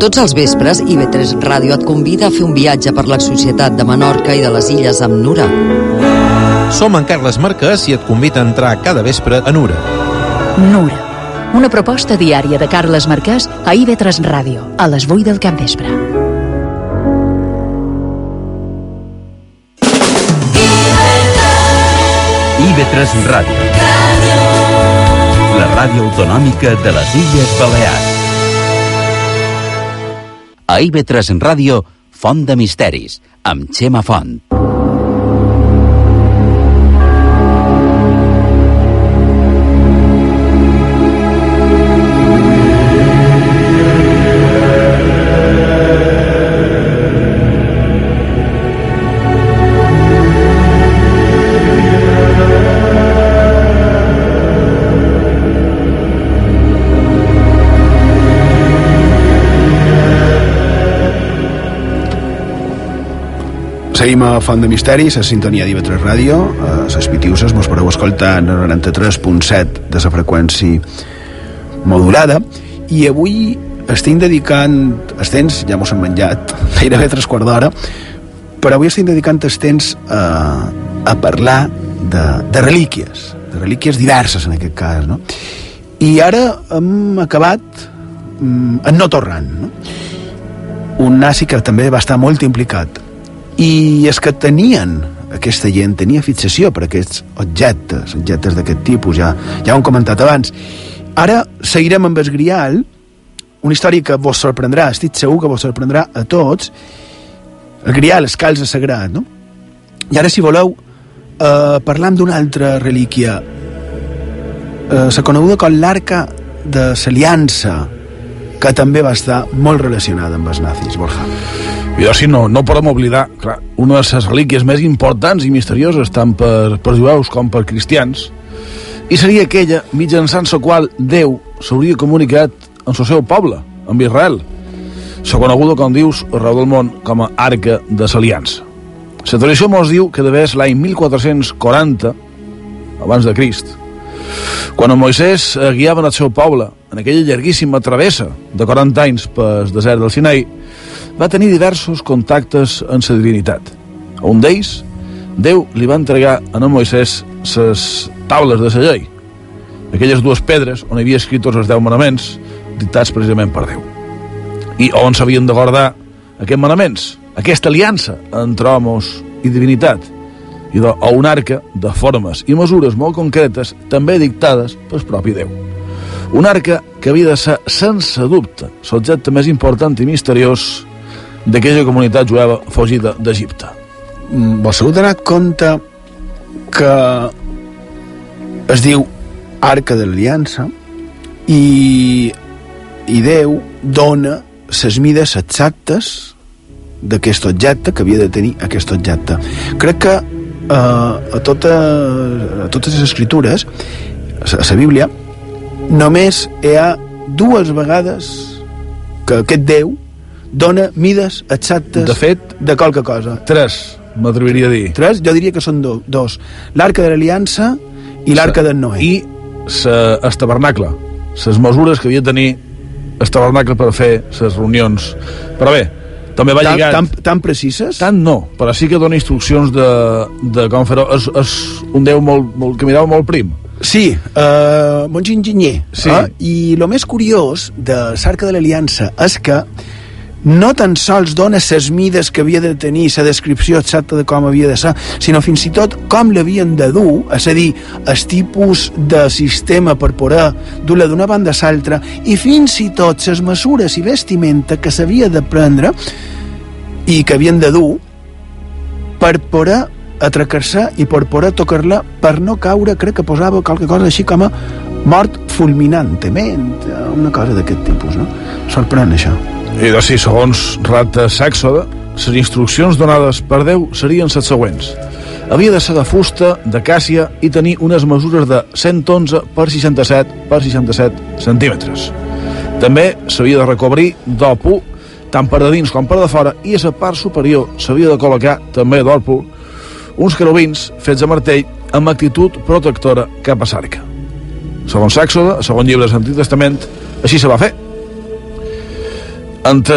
Tots els vespres, IB3 Ràdio et convida a fer un viatge per la societat de Menorca i de les Illes amb Nura. Som en Carles Marquès i et convida a entrar cada vespre a Nura. Nura, una proposta diària de Carles Marquès a IB3 Ràdio, a les 8 del capvespre. IB3 Ràdio. Ràdio autonòmica de les Illes Balears. A IB3 Ràdio, Font de Misteris, amb Xema Font. Seguim a Font de Misteris, a sintonia d'IV3 Ràdio, a les Pitiuses, mos podeu escoltar en el 93.7 de la freqüència modulada, i avui estic dedicant el temps, ja mos hem menjat, gairebé tres quarts d'hora, però avui estic dedicant el temps a, a parlar de, de relíquies, de relíquies diverses en aquest cas, no? I ara hem acabat mm, en no torrant, no? un nazi que també va estar molt implicat i és que tenien aquesta gent tenia fixació per aquests objectes, objectes d'aquest tipus, ja, ja ho hem comentat abans. Ara seguirem amb el Grial, una història que vos sorprendrà, estic segur que vos sorprendrà a tots. El Grial, el calze sagrat, no? I ara, si voleu, eh, parlam d'una altra relíquia, eh, la coneguda com l'arca de l'Aliança, que també va estar molt relacionada amb els nazis, Borja. I si no, no podem oblidar, clar, una de les relíquies més importants i misterioses tant per, per jueus com per cristians, i seria aquella mitjançant la qual Déu s'hauria comunicat amb el seu poble, amb Israel, la coneguda, com dius, arreu del món com a Arca de l'Aliança. La tradició mos diu que devés l'any 1440, abans de Crist, quan en Moisès guiava el seu poble en aquella llarguíssima travessa de 40 anys pel desert del Sinai, va tenir diversos contactes amb la divinitat. A un d'ells, Déu li va entregar a en Moisès les taules de la llei, aquelles dues pedres on havia escrits els deu manaments, dictats precisament per Déu. I on s'havien de guardar aquests manaments, aquesta aliança entre homes i divinitat, i de, o un arca de formes i mesures molt concretes, també dictades pel propi Déu. Un arca que havia de ser, sense dubte, l'objecte més important i misteriós d'aquella comunitat jueva fugida d'Egipte. Mm, Vos heu donat compte que es diu Arca de l'Aliança i, i Déu dona les mides exactes d'aquest objecte que havia de tenir aquest objecte. Crec que eh, a, tota, a totes les escritures, a la Bíblia, només hi ha dues vegades que aquest Déu dona mides exactes de fet de qualque cosa. Tres, m'atreviria a dir. Tres? Jo diria que són do, dos. L'arca de l'Aliança i l'arca de Noé. I el tabernacle. Les mesures que havia de tenir el tabernacle per fer les reunions. Però bé, també va lligat... Tan, tan, tan precises? Tant no, però sí que dona instruccions de, de com fer-ho. És, és un déu molt, molt, que mirava molt prim. Sí, uh, bons enginyer. Sí. Eh? I el més curiós de l'Arca de l'Aliança és que no tan sols dona ses mides que havia de tenir, la descripció exacta de com havia de ser, sinó fins i tot com l'havien de dur, és a dir, el tipus de sistema per poder dur-la d'una banda a l'altra, i fins i tot les mesures i vestimenta que s'havia de prendre i que havien de dur per poder atracar-se i per poder tocar-la per no caure, crec que posava qualque cosa així com a mort fulminantement, una cosa d'aquest tipus, no? Sorprèn això. I si, segons Rata Sàxoda, les instruccions donades per Déu serien les següents. Havia de ser de fusta, de càssia i tenir unes mesures de 111 per 67 per 67 centímetres. També s'havia de recobrir d'òpul, tant per de dins com per de fora, i a la part superior s'havia de col·locar, també d'òpul, uns querubins fets de martell amb actitud protectora cap a l'arca. Segons Sàxoda, segon llibre de l'Antic Testament, així se va fer. Entre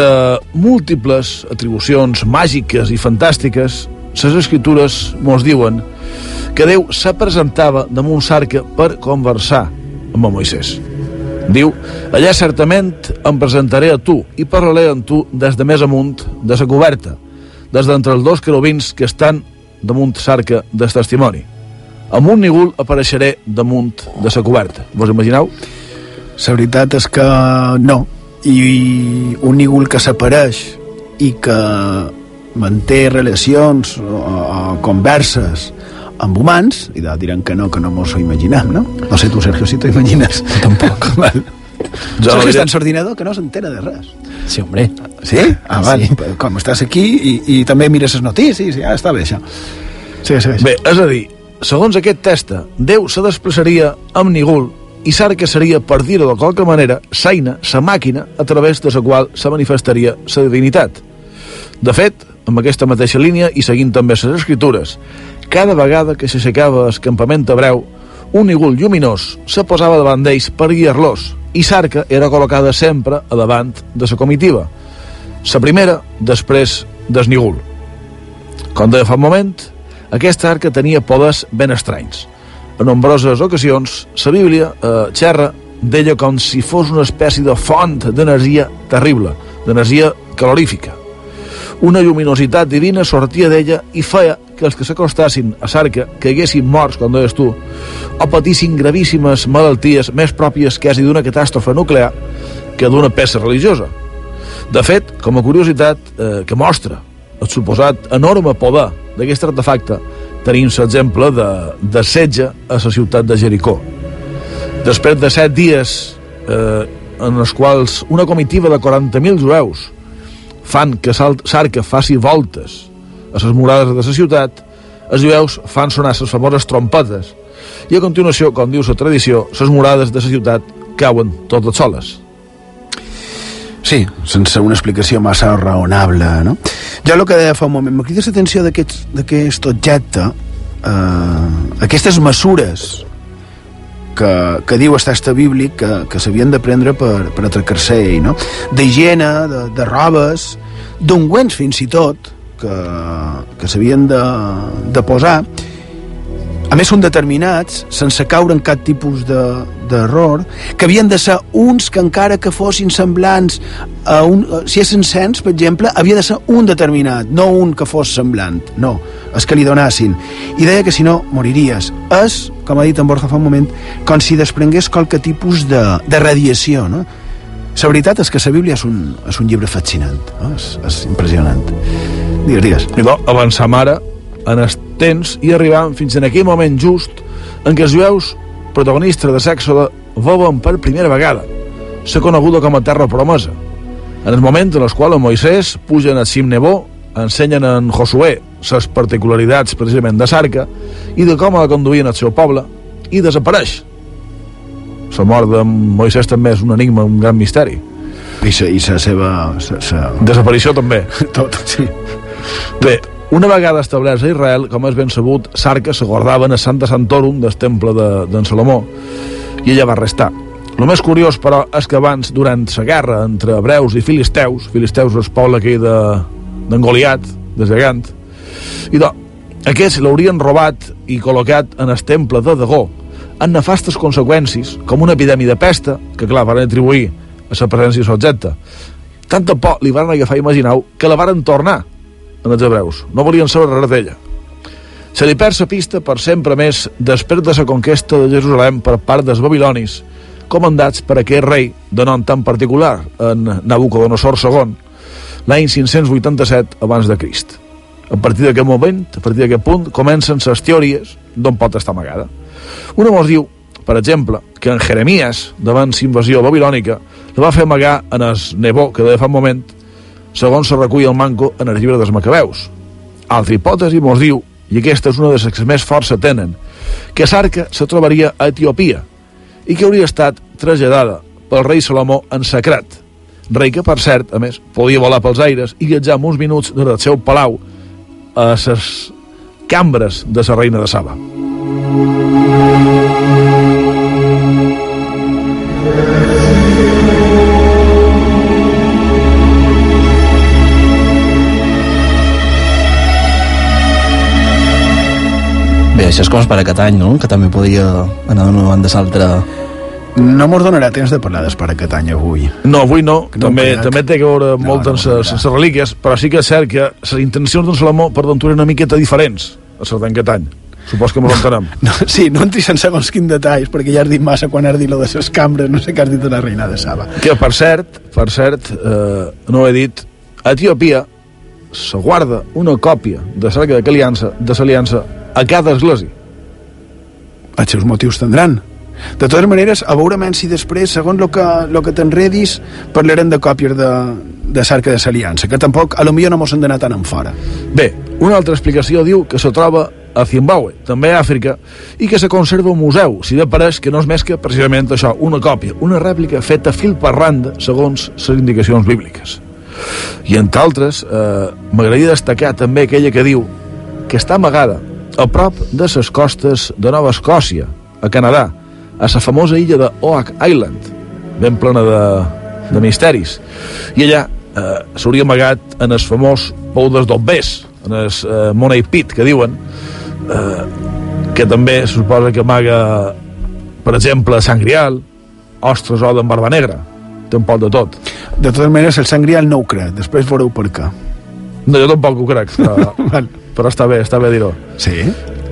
múltiples atribucions màgiques i fantàstiques, les escritures mos diuen que Déu se presentava damunt l'arca per conversar amb Moisès. Diu, allà certament em presentaré a tu i parlaré amb tu des de més amunt de la coberta, des d'entre els dos querubins que estan damunt l'arca del testimoni. Amb un nígul apareixeré damunt de la coberta. Vos imagineu? La veritat és que no. I un nígul que s'apareix i que manté relacions o, o converses amb humans, i de, diran que no, que no mos ho imaginem, no? No sé tu, Sergio, si t'ho imagines. Tampoc. Val. Jo Sergio està en l'ordinador que no s'entera de res. Sí, hombre. Sí? Ah, val. Sí. Com estàs aquí i, i també mires les notícies, ja està bé, això. Sí, sí, sí. Bé, és a dir, segons aquest testa, Déu se desplaçaria amb Nigul i Sarka seria, per dir-ho de qualque manera, Saina, sa màquina, a través de la qual se manifestaria sa divinitat. De fet, amb aquesta mateixa línia i seguint també les escritures, cada vegada que s'aixecava el campament hebreu, un nigul lluminós se posava davant d'ells per guiar-los i Sarka era col·locada sempre a davant de la comitiva. La primera, després del nigul. Com deia fa un moment, aquesta arca tenia poders ben estranys. En nombroses ocasions, la Bíblia eh, xerra d'ella com si fos una espècie de font d'energia terrible, d'energia calorífica. Una lluminositat divina sortia d'ella i feia que els que s'acostassin a l'arca caiguessin morts, com deies tu, o patissin gravíssimes malalties més pròpies quasi d'una catàstrofe nuclear que d'una peça religiosa. De fet, com a curiositat eh, que mostra el suposat enorme poder d'aquest artefacte, tenim l'exemple de, de setge a la ciutat de Jericó. Després de set dies eh, en els quals una comitiva de 40.000 jueus fan que Sarka faci voltes a les murades de la ciutat, els jueus fan sonar les famoses trompetes i a continuació, com diu la tradició, les murades de la ciutat cauen totes soles. Sí, sense una explicació massa raonable, no? Jo el que deia fa un moment, me crida l'atenció d'aquest objecte, eh, aquestes mesures que, que diu el text bíblic que, que s'havien de prendre per, per atracar-se ell, no? D'higiene, de, de robes, d'ungüents fins i tot, que, que s'havien de, de posar, a més són determinats sense caure en cap tipus de- d'error que havien de ser uns que encara que fossin semblants a un, si és encens, per exemple havia de ser un determinat, no un que fos semblant. No, és que li donassin i deia que si no moriries. És, com ha dit en Borja fa un moment com si desprengués qualque tipus de, de radiació no? la veritat és que la Bíblia és un, és un llibre fascinant no? és, és impressionant. Digues, digues. I bo, avançam ara en el temps i arribam fins en aquell moment just en què els jueus protagonistes de l'Èxode veuen per primera vegada ser coneguda com a terra promesa en el moment en el qual Moisès pugen a Sim Nebó ensenyen en Josué les particularitats precisament de Sarca i de com de conduir el seu poble i desapareix. La mort de Moisès també és un enigma, un gran misteri. I sa seva sa, sa... desaparició també. Tot, sí. Bé, una vegada establerts a Israel, com és ben sabut, Sarca se guardaven a Santa Santorum del temple d'en de, Salomó i ella va restar. El més curiós, però, és que abans, durant la guerra entre hebreus i filisteus, filisteus és el poble que hi d'en de, Goliat, de gegant, i do, aquests l'haurien robat i col·locat en el temple de Dagó, amb nefastes conseqüències, com una epidèmia de pesta, que clar, van atribuir a la presència subjecta. Tanta por li van agafar, imagineu, que la varen tornar en els hebreus. No volien saber res d'ella. Se li perd la pista per sempre més després de la conquesta de Jerusalem per part dels babilonis, comandats per aquest rei de nom tan particular, en Nabucodonosor II, l'any 587 abans de Crist. A partir d'aquest moment, a partir d'aquest punt, comencen les teories d'on pot estar amagada. Una mos diu, per exemple, que en Jeremies, davant l'invasió babilònica, la va fer amagar en el Nebó, que deia fa un moment, segons se recull el manco en el llibre dels Macabeus. Altra hipòtesi mos diu, i aquesta és una de les que més força tenen, que Sarca se trobaria a Etiòpia i que hauria estat traslladada pel rei Salomó en secret. Rei que, per cert, a més, podia volar pels aires i viatjar uns minuts des del seu palau a les cambres de la reina de Saba. Això és com per a Catany, no? Que també podria anar d'una banda a l'altra. No mos donarà temps de parlar d'Espar a Catany avui. No, avui no. Que no també, crec. també té que veure No, molt no, amb no, les no, relíquies, però sí que és cert que les intencions d'en Salomó per eren una miqueta diferents a Cerdany Catany. Supos que mos entenem. No, sí, no entris en segons quin detalls, perquè ja has dit massa quan has dit lo de les cambres, no sé què has dit de la reina de Saba. Que, per cert, per cert, eh, no ho he dit, a Etiòpia se guarda una còpia de l'arca de l'aliança de l'aliança a cada església. Els seus motius tindran. De totes maneres, a veure menys si després, segons el que, lo que t'enredis, parlarem de còpies de, de l'arca de l'aliança, que tampoc, a lo millor no mos han d'anar tan en fora. Bé, una altra explicació diu que se troba a Zimbabue, també a Àfrica, i que se conserva un museu, si de pareix que no és més que precisament això, una còpia, una rèplica feta fil per randa segons les indicacions bíbliques. I entre altres, eh, m'agradaria destacar també aquella que diu que està amagada a prop de les costes de Nova Escòcia, a Canadà, a la famosa illa de Oak Island, ben plena de, de misteris. I allà eh, s'hauria amagat en el famós pou dels dobbers, en el eh, Money Pit, que diuen, eh, que també se suposa que amaga, per exemple, sang grial, ostres o d'en barba negra, té un poc de tot. De totes maneres, el sangrial no ho crec, després veureu per què. No, jo tampoc ho crec, però, però està bé, està bé dir-ho. Sí?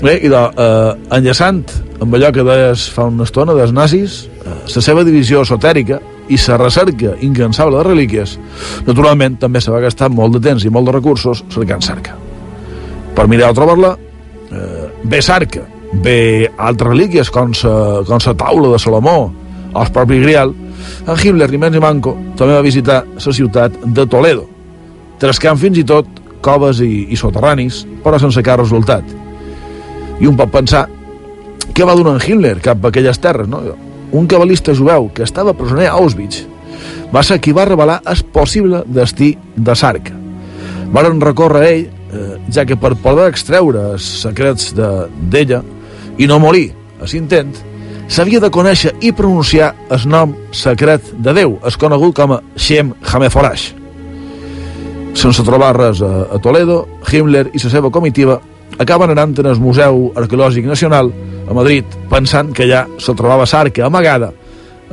Bé, i de, eh, enllaçant amb allò que deies fa una estona dels nazis, eh, la seva divisió esotèrica i la recerca incansable de relíquies, naturalment també se va gastar molt de temps i molt de recursos cercant cerca. Per mirar a trobar-la, eh, bé cerca, bé altres relíquies com la com sa taula de Salomó o el propi Grial, en Himmler, ni manco, també va visitar la ciutat de Toledo, trascant fins i tot coves i, i soterranis, però sense cap resultat. I un pot pensar què va donar en Hitler cap a aquelles terres, no? Un cabalista jueu que estava presoner a Auschwitz va ser qui va revelar el possible destí de Sarka. Varen recórrer a ell, eh, ja que per poder extreure els secrets de- d'ella i no morir a l'intent, s'havia de conèixer i pronunciar el nom secret de Déu, es conegut com a Shem Hameforash. Sense trobar res a, a Toledo, Himmler i la seva comitiva acaben anant en el Museu Arqueològic Nacional a Madrid, pensant que allà se trobava l'arca amagada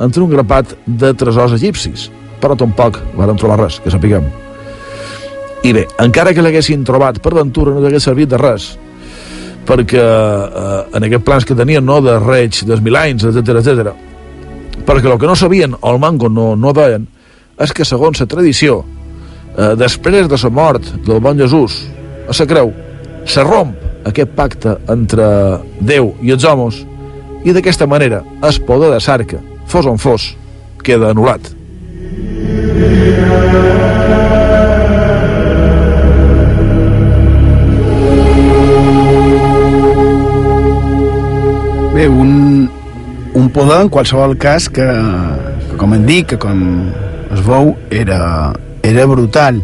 entre un grapat de tresors egipcis, però tampoc van trobar res, que sapiguem. I bé, encara que l'haguessin trobat per ventura no hagués servit de res, perquè eh, en aquests plans que tenien no, de reig dels mil anys, etc etc. perquè el que no sabien o el manco no, no deien és que segons la tradició eh, després de la mort del bon Jesús a la creu se romp aquest pacte entre Déu i els homes i d'aquesta manera el poder de Sarca fos on fos queda anul·lat. Bé, un, un poder en qualsevol cas que, que com hem dit, que com es veu, era, era brutal.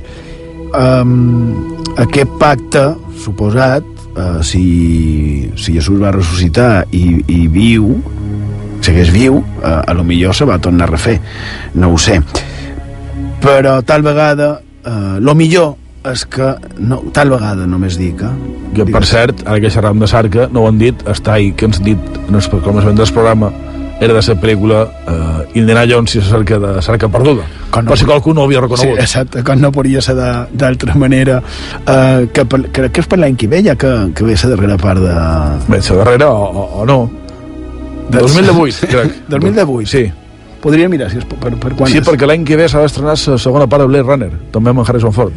Um, aquest pacte, suposat, uh, si, si Jesús va ressuscitar i, i viu, segueix viu, uh, a lo millor se va tornar a refer, no ho sé. Però tal vegada, uh, lo millor és que, no, tal vegada només dic, eh? que per cert, ara que xerram de Sarca no ho han dit, està ahí que ens dit en el començament del programa era de la pel·lícula uh, Indiana Jones i la cerca de Sarca perduda Com no- per si qualcú no ho havia Sí, reconegut exacte, com no podria ser d'altra manera uh, que, per, crec que és per l'any que ve ja que, que ve la darrera part de... Bé, la darrera o, o, o no De- 2018, crec 2018? Sí. Podria mirar si és per, per, quan sí, és. perquè l'any que ve s'ha d'estrenar la segona part de Blade Runner també amb Harrison Ford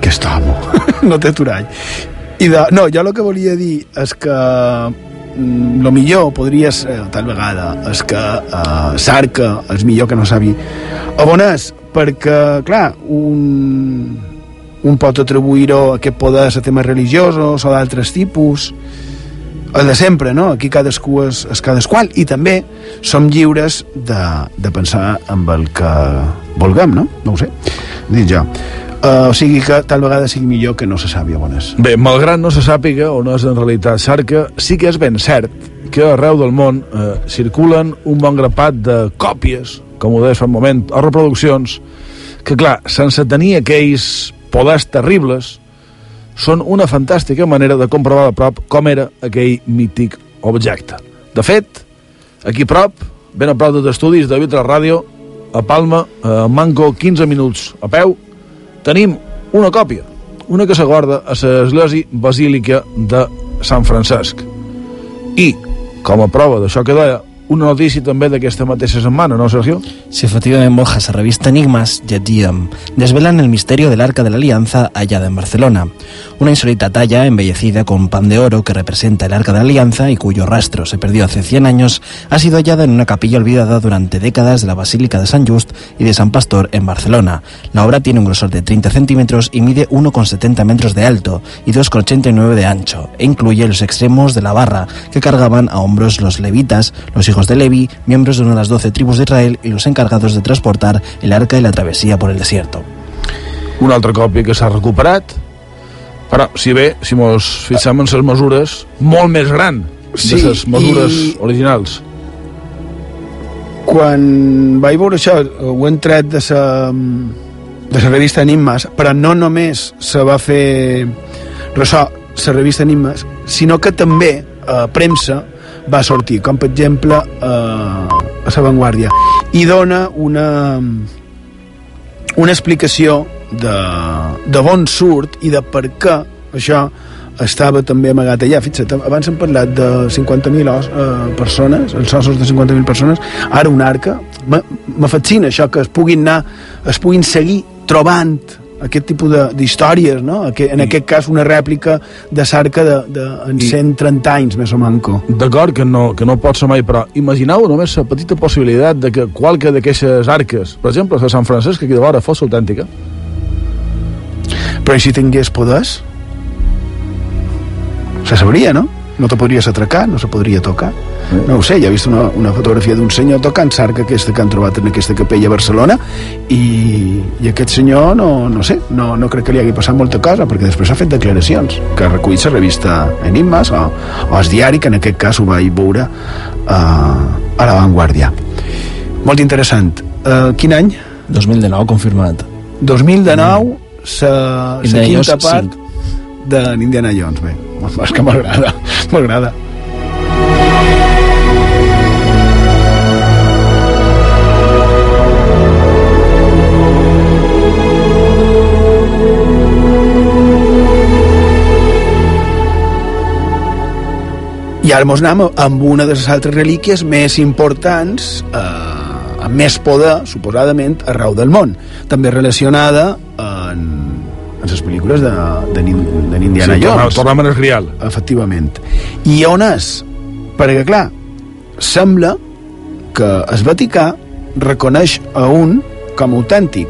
Que està no té aturall. I de, no, jo el que volia dir és que lo millor podria ser, tal vegada, és que uh, Sarca és millor que no sabi on és, perquè, clar, un, un pot atribuir-ho a aquest poder a temes religiosos o d'altres tipus, el de sempre, no? Aquí cadascú és, és cadasqual i també som lliures de, de pensar amb el que vulguem, no? No ho sé, dic jo. Uh, o sigui que tal vegada sigui millor que no se sàpiga on és. Bé, malgrat no se sàpiga on és en realitat Sarca, sí que és ben cert que arreu del món eh, circulen un bon grapat de còpies, com ho deies fa un moment, o reproduccions, que clar, sense tenir aquells poders terribles, són una fantàstica manera de comprovar a prop com era aquell mític objecte. De fet, aquí a prop, ben a prop dels estudis de Vitra Ràdio, a Palma, a Manco, 15 minuts a peu, tenim una còpia, una que s'aguarda a l'església basílica de Sant Francesc. I, com a prova d'això que deia, una notícia també d'aquesta mateixa setmana, ¿no, Sergio? Sí, efectivament, Borja, la revista Enigmas llegíem Desvelan el misterio del Arca de la Alianza hallada en Barcelona. Una insólita talla embellecida con pan de oro que representa el Arca de la Alianza y cuyo rastro se perdió hace 100 años ha sido hallada en una capilla olvidada durante décadas de la Basílica de San Just y de San Pastor en Barcelona. La obra tiene un grosor de 30 centímetros y mide 1,70 metros de alto y 2,89 de ancho e incluye los extremos de la barra que cargaban a hombros los levitas, los hijos de Levi, miembros de una de las doce tribus de Israel y los encargados de transportar el arca y la travesía por el desierto. Una altra còpia que s'ha recuperat, però, si bé, si mos fixem en les mesures, molt més gran Sí, de les mesures i- originals. quan vaig veure això ho hem tret de la de la revista Enigmes però no només se va fer ressò la revista Enigmes sinó que també a premsa va sortir, com per exemple a, a La Vanguardia i dona una una explicació de, de on surt i de per què això estava també amagat allà. Fixa't, abans hem parlat de 50.000 os- eh, persones, els ossos de 50.000 persones, ara un arca. Me fascina això, que es puguin anar, es puguin seguir trobant aquest tipus de- d'històries, no? Aqu- En aquest cas, una rèplica de l'arca de, de, en 130 anys, més o manco. D'acord que no, que no pot ser mai, però imagineu només la petita possibilitat de que qualque d'aquestes arques, per exemple, la Sant Francesc, aquí de vora, fos autèntica. Però si tingués poders? Se sabria, no? No te podries atracar, no se podria tocar. No ho sé, ja he vist una, una fotografia d'un senyor tocant sarca aquesta que han trobat en aquesta capella a Barcelona i, i aquest senyor no, no sé, no, no crec que li hagi passat molta cosa perquè després ha fet declaracions que ha recollit la revista Enigmes o, o el diari, que en aquest cas ho vaig veure uh, a la Vanguardia. Molt interessant. Uh, quin any? 2019, confirmat. 2019, sa, sa Indiana quinta part de l'Indiana Jones. Bé, és que m'agrada, m'agrada. I ara mos anem amb una de les altres relíquies més importants, eh, amb més poder, suposadament, arreu del món. També relacionada en, en les pel·lícules de, de, Nin- de Indiana Sí, Jones. tornem el Grial. Efectivament. I on és? Perquè, clar, sembla que el Vaticà reconeix a un com a autèntic.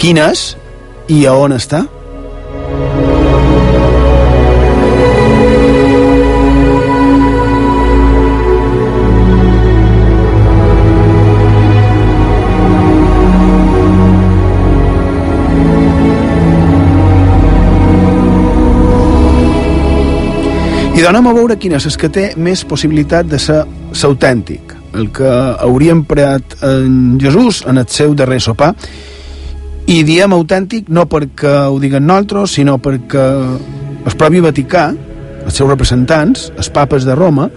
Quin és i a on està? I donem a veure quin és el que té més possibilitat de ser l'autèntic, el que hauria emprat en Jesús en el seu darrer sopar. I diem autèntic no perquè ho diguen nosaltres, sinó perquè el propi Vaticà, els seus representants, els papes de Roma,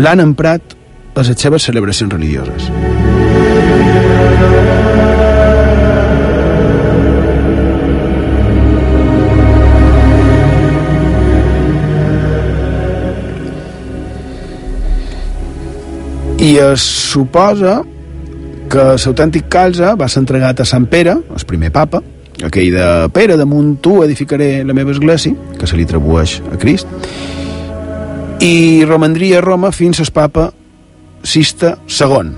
l'han emprat a les seves celebracions religioses. I es suposa que l'autèntic calze va ser entregat a Sant Pere, el primer papa, aquell de Pere, damunt tu edificaré la meva església, que se li atribueix a Crist, i romandria a Roma fins al papa Sista II,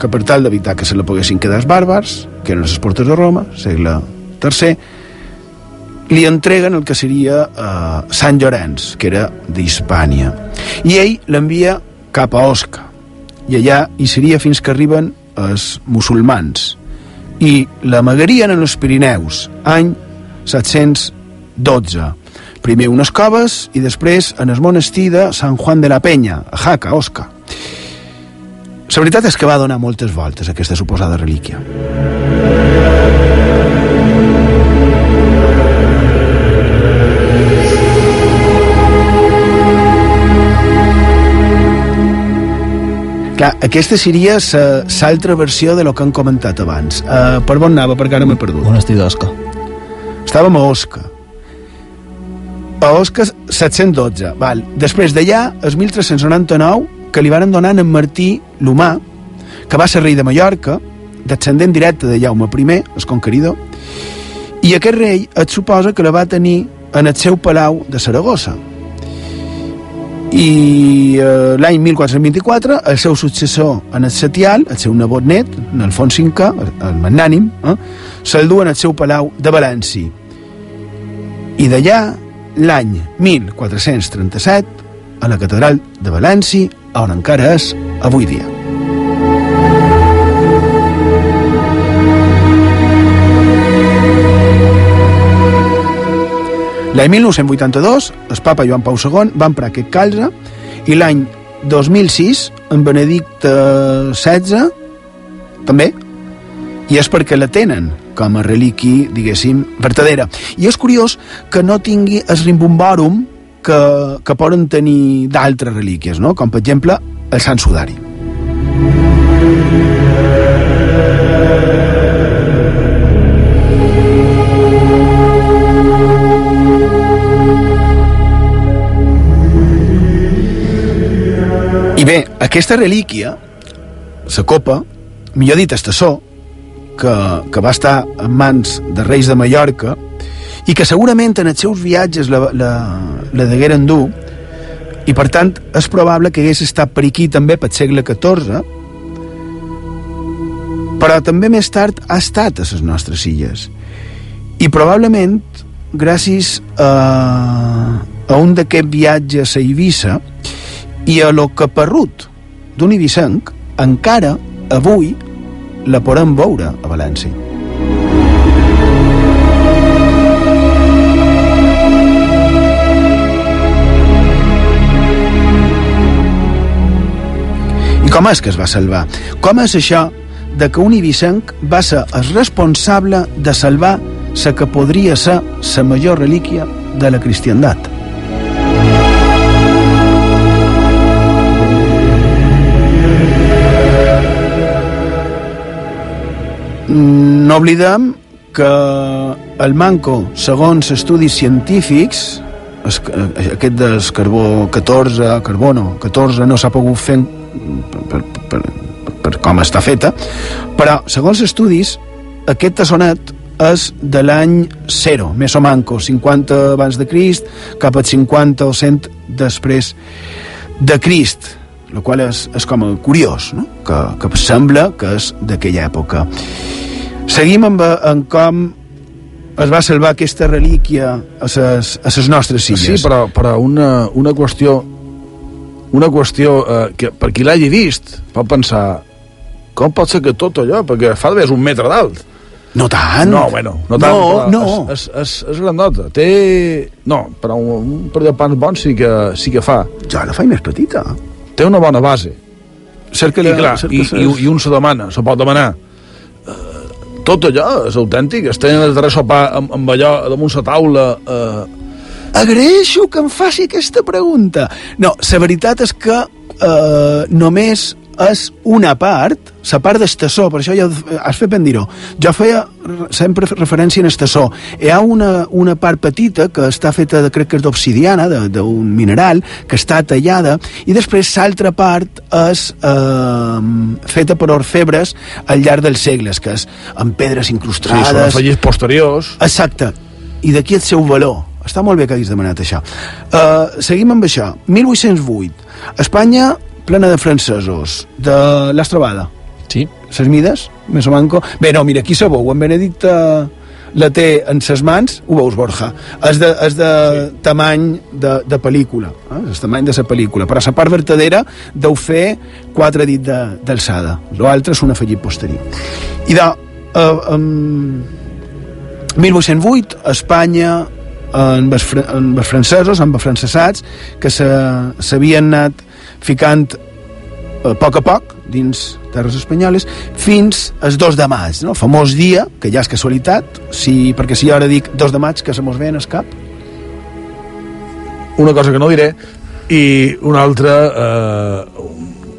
que per tal d'evitar que se la poguessin quedar els bàrbars, que eren les portes de Roma, segle III, li entreguen el que seria eh, Sant Llorenç, que era d'Hispània. I ell l'envia cap a Osca, i allà hi seria fins que arriben els musulmans. I l'amagarien en els Pirineus any 712 primer unes coves i després en el monestir de Sant Juan de la Penya a Jaca, Osca. La veritat és que va donar moltes voltes aquesta suposada relíquia Clar, aquesta seria l'altra versió de lo que han comentat abans. Uh, per on anava? Perquè ara m'he perdut. Monestir d'Osca. Estàvem a Osca. A Osca 712. Val. Després d'allà, el 1399, que li varen donar a en Martí l'Humà, que va ser rei de Mallorca, descendent directe de Jaume I, el conqueridor, i aquest rei et suposa que la va tenir en el seu palau de Saragossa. I eh, l'any 1424 el seu successor en el setial, el seu nebot net, en Alfons V, el magnànim, eh, se'l du en el seu palau de València. I d'allà, l'any 1437, a la catedral de València, on encara és avui dia. L'any 1982, el papa Joan Pau II va emprar aquest calze i l'any 2006, en Benedicte XVI, també, i és perquè la tenen com a reliqui, diguéssim, vertadera. I és curiós que no tingui el rimbombòrum que, que poden tenir d'altres relíquies, no? com per exemple el Sant Sudari. Aquesta relíquia, la copa, millor dit, estassó, que, que va estar en mans de reis de Mallorca i que segurament en els seus viatges la, la, la degueren dur i per tant és probable que hagués estat per aquí també pel segle XIV però també més tard ha estat a les nostres illes i probablement gràcies a, a un d'aquests viatges a Eivissa i a lo caparrut d'un ibicenc encara avui la podem veure a València. I com és que es va salvar? Com és això de que un ibicenc va ser el responsable de salvar la que podria ser la major relíquia de la cristiandat? No oblidem que el manco, segons estudis científics, es, aquest del carbó 14, carbono 14, no s'ha pogut fer per, per, per, per com està feta, però, segons estudis, aquest tassonet és de l'any 0, més o manco, 50 abans de Crist, cap a 50 o 100 després de Crist, el qual és, és com curiós, no? que, que sembla que és d'aquella època. Seguim amb, amb com es va salvar aquesta relíquia a les, a les nostres illes. Sí, però, però una, una qüestió una qüestió eh, que per qui l'hagi vist pot pensar com pot ser que tot allò, perquè fa d'haver un metre d'alt? No tant. No, bueno, no tant, no, no. És, és, és, és grandota. Té... no, però un, un parell de pans bons sí que, sí que fa. Jo la faig més petita. Té una bona base. Cerca I, clar, cerca i, i, i un se demana, se pot demanar. eh, tot allò és autèntic es tenen el darrer sopar amb, amb allò damunt la taula eh, agraeixo que em faci aquesta pregunta. No, la veritat és que eh, només és una part, la part d'estassó, per això ja has fet ben dir-ho. Jo feia sempre referència en estassó. Hi ha una, una part petita que està feta, de, crec que és d'obsidiana, d'un mineral, que està tallada, i després l'altra part és eh, feta per orfebres al llarg dels segles, que és amb pedres incrustades... Sí, són afegits posteriors. Exacte. I d'aquí el seu valor està molt bé que hagis demanat això. Uh, seguim amb això. 1808. Espanya plena de francesos. De l'has trobada? Sí. Ses mides? Més o manco? Bé, no, mira, aquí sabeu, en Benedicte la té en ses mans, ho veus, Borja, és de, és de sí. tamany de, de pel·lícula, eh? és tamany de la pel·lícula, però la part vertadera deu fer quatre dits d'alçada, l'altre és un afegit posterior. I de, uh, um, 1808, Espanya, amb els, amb els francesos, amb els francesats, que s'havien anat ficant a poc a poc dins terres espanyoles fins al 2 de maig, no? el famós dia, que ja és casualitat, si, perquè si ara dic 2 de maig, que se mos ve en el cap? Una cosa que no diré, i una altra, eh,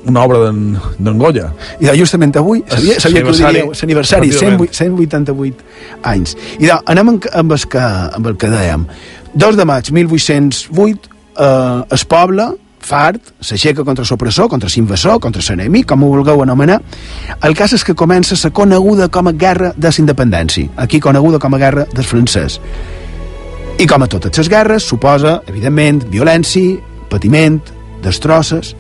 una obra d'en Goya. I de, justament avui, sabia, sabia que ho diríeu, l'aniversari, Efectivament. 188 anys. I de, anem amb, amb, el que, amb el que dèiem. 2 de maig 1808, eh, es poble, fart, s'aixeca contra l'opressor, contra l'invasor, contra l'enemic, com ho vulgueu anomenar. El cas és que comença la coneguda com a guerra de la independència, aquí coneguda com a guerra del francès. I com a totes les guerres, suposa, evidentment, violència, patiment, destrosses.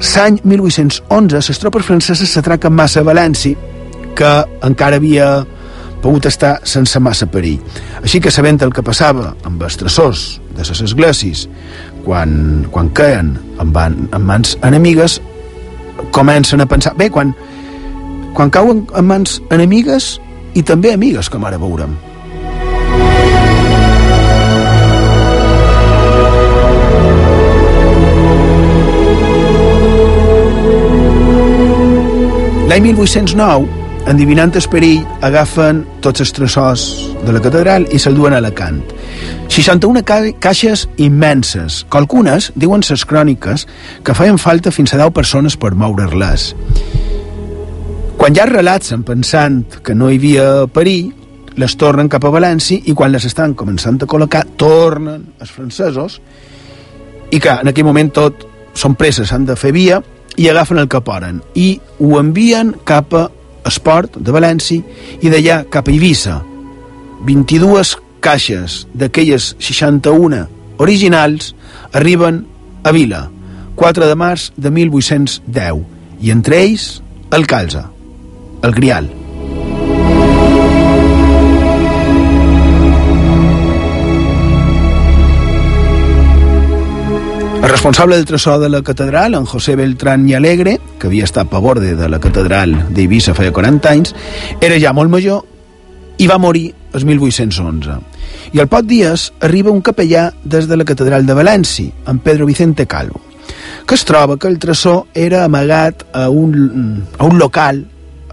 L'any 1811, les tropes franceses s'atraquen massa a València, que encara havia pogut estar sense massa perill. Així que sabent el que passava amb els tresors de les esglésies quan, quan queien en, van, en mans enemigues, comencen a pensar... Bé, quan, quan cauen en mans enemigues i també amigues, com ara veurem. L'any 1809, endivinant el perill, agafen tots els tresors de la catedral i se'l duen a Alacant. 61 ca caixes immenses, que algunes, diuen ses cròniques, que feien falta fins a 10 persones per moure-les. Quan ja es relaxen pensant que no hi havia perill, les tornen cap a València i quan les estan començant a col·locar, tornen els francesos i que en aquell moment tot són presses, han de fer via i agafen el que poden i ho envien cap a Esport de València i d'allà cap a Eivissa. 22 caixes d'aquelles 61 originals arriben a Vila 4 de març de 1810 i entre ells el calze el grial responsable del tresor de la catedral, en José Beltrán i Alegre, que havia estat a borde de la catedral d'Eivissa feia 40 anys, era ja molt major i va morir el 1811. I al poc dies arriba un capellà des de la catedral de València, en Pedro Vicente Calvo, que es troba que el tresor era amagat a un, a un local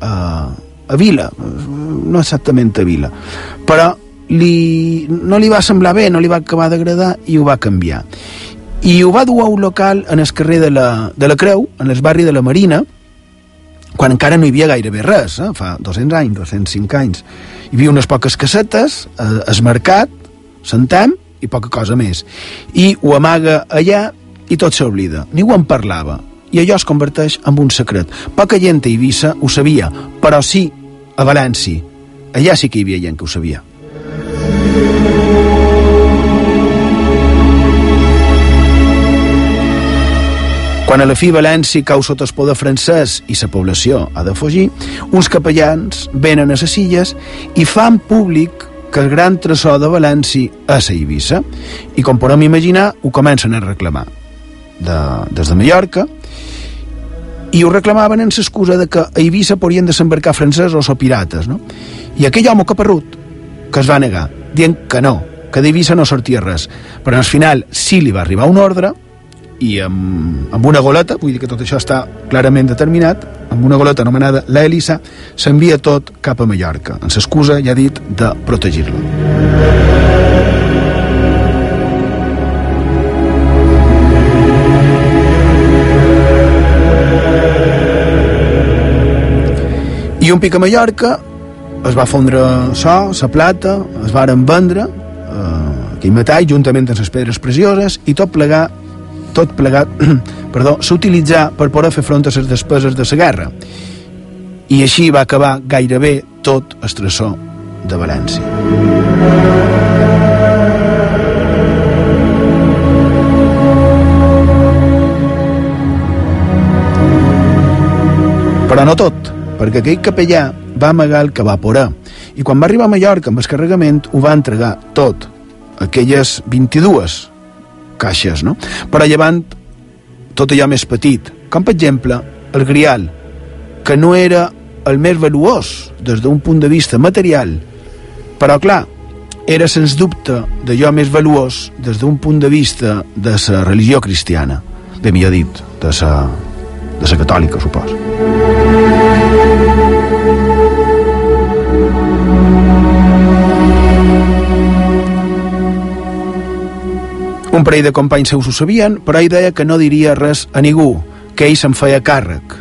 a, a Vila, no exactament a Vila, però li, no li va semblar bé, no li va acabar d'agradar i ho va canviar i ho va dur a un local en el carrer de la, de la Creu, en el barri de la Marina, quan encara no hi havia gairebé res, eh? fa 200 anys, 205 anys. Hi havia unes poques casetes, eh, es mercat, sentem, i poca cosa més. I ho amaga allà i tot s'oblida. Ningú en parlava. I allò es converteix en un secret. Poca gent a Eivissa ho sabia, però sí a València. Allà sí que hi havia gent que ho sabia. Quan a la fi València cau sota el poder francès i la població ha de fugir, uns capellans venen a les illes i fan públic que el gran tresor de València és a Eivissa i com podem imaginar ho comencen a reclamar de, des de Mallorca i ho reclamaven en l'excusa de que a Eivissa podien desembarcar francesos o pirates no? i aquell home caparrut que es va negar dient que no, que d'Eivissa no sortia res però al final sí li va arribar un ordre i amb, amb una goleta, vull dir que tot això està clarament determinat, amb una goleta anomenada la Elisa, s'envia tot cap a Mallorca, en l'excusa, ja dit, de protegir-lo. I un pic a Mallorca es va fondre so, la plata, es varen vendre eh, aquell metall juntament amb les pedres precioses i tot plegat tot plegat perdó, s'utilitzà per poder fer front a les despeses de la guerra. I així va acabar gairebé tot el tresor de València. Però no tot, perquè aquell capellà va amagar el que va porar i quan va arribar a Mallorca amb el carregament ho va entregar tot, aquelles 22 caixes, no? Però llevant tot allò més petit, com per exemple el grial, que no era el més valuós des d'un punt de vista material, però clar, era sens dubte d'allò més valuós des d'un punt de vista de la religió cristiana, bé millor dit, de la, de la catòlica, suposo. Un parell de companys seus ho sabien, però ell deia que no diria res a ningú, que ell se'n feia càrrec.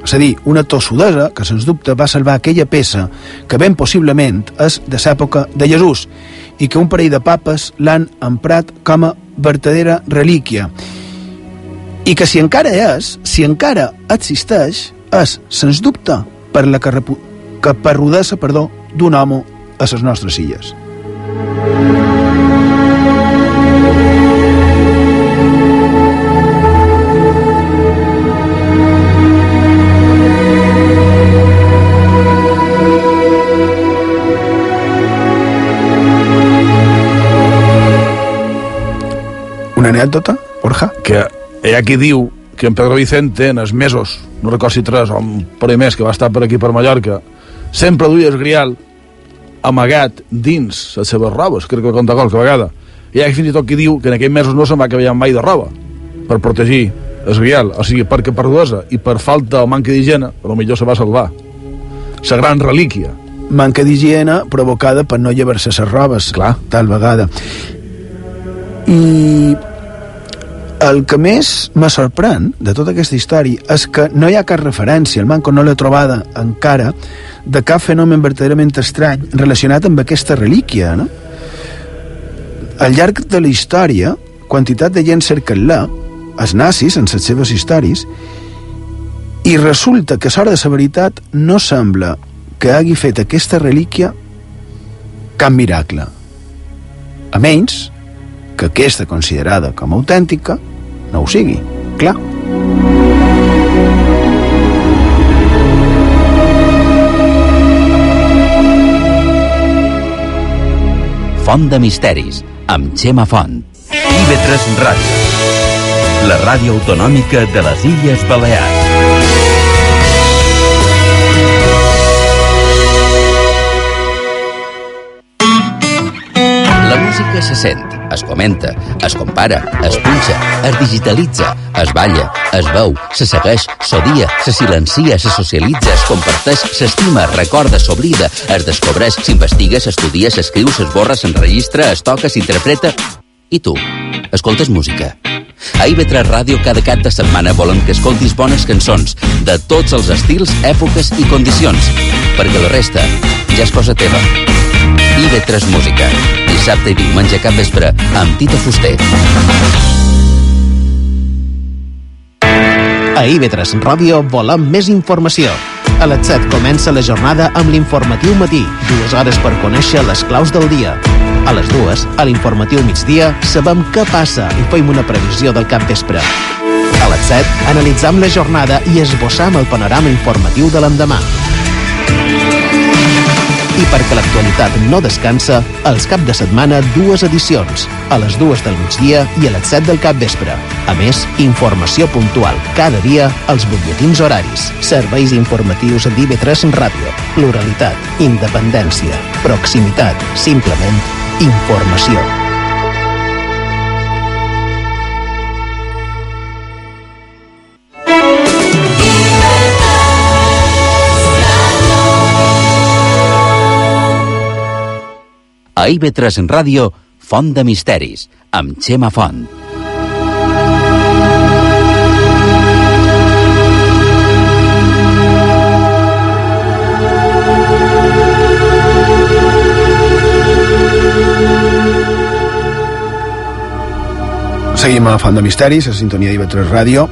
És a dir, una tossudesa que, sens dubte, va salvar aquella peça que ben possiblement és de l'època de Jesús i que un parell de papes l'han emprat com a verdadera relíquia i que si encara és, si encara existeix, és, sens dubte, per la caparrudesa perdó, d'un home a les nostres illes. Una anècdota, Borja? Que hi ha qui diu que en Pedro Vicente, en els mesos, no recordo si tres o un parell més que va estar per aquí per Mallorca, sempre duia el grial amagat dins les seves robes, crec que conta qualque vegada. Hi ha fins i tot qui diu que en aquells mesos no se'n va canviar mai de roba per protegir el grial, o sigui, perquè per duesa i per falta o manca d'higiene, però millor se va salvar. La gran relíquia. Manca d'higiene provocada per no llevar-se les robes, Clar. tal vegada. I el que més me sorprèn de tota aquesta història és que no hi ha cap referència, el Manco no l'ha trobada encara, de cap fenomen verdaderament estrany relacionat amb aquesta relíquia, no? Al llarg de la història, quantitat de gent cerca-la, els nazis, en les seves històries, i resulta que, l'hora de la veritat, no sembla que hagi fet aquesta relíquia cap miracle. A menys que aquesta considerada com a autèntica no ho sigui, clar. Font de Misteris, amb Xema Font. IB3 Ràdio. La ràdio autonòmica de les Illes Balears. La música se sent, es comenta, es compara, es punxa, es digitalitza, es balla, es veu, se segueix, s'odia, se silencia, se socialitza, es comparteix, s'estima, es recorda, s'oblida, es descobreix, s'investiga, s'estudia, s'escriu, s'esborra, s'enregistra, es toca, s'interpreta... I tu? Escoltes música? A IB3 Ràdio cada cap de setmana volem que escoltis bones cançons de tots els estils, èpoques i condicions, perquè la resta ja és cosa teva. IB3 Música. Dissabte i diumenge cap vespre amb Tito Fuster. A IB3 Ràdio volem més informació. A les 7 comença la jornada amb l'informatiu matí, dues hores per conèixer les claus del dia. A les dues, a l'informatiu migdia, sabem què passa i fem una previsió del cap vespre. A les 7, analitzam la jornada i esbossam el panorama informatiu de l'endemà. I perquè l'actualitat no descansa, els cap de setmana dues edicions, a les dues del migdia i a les 7 del cap vespre. A més, informació puntual cada dia als butlletins horaris, serveis informatius d'IV3 Ràdio, pluralitat, independència, proximitat, simplement informació. A IB3 Ràdio, Font de Misteris, amb Xema Font. Seguim a Font de Misteris, a sintonia d'IV3 Ràdio.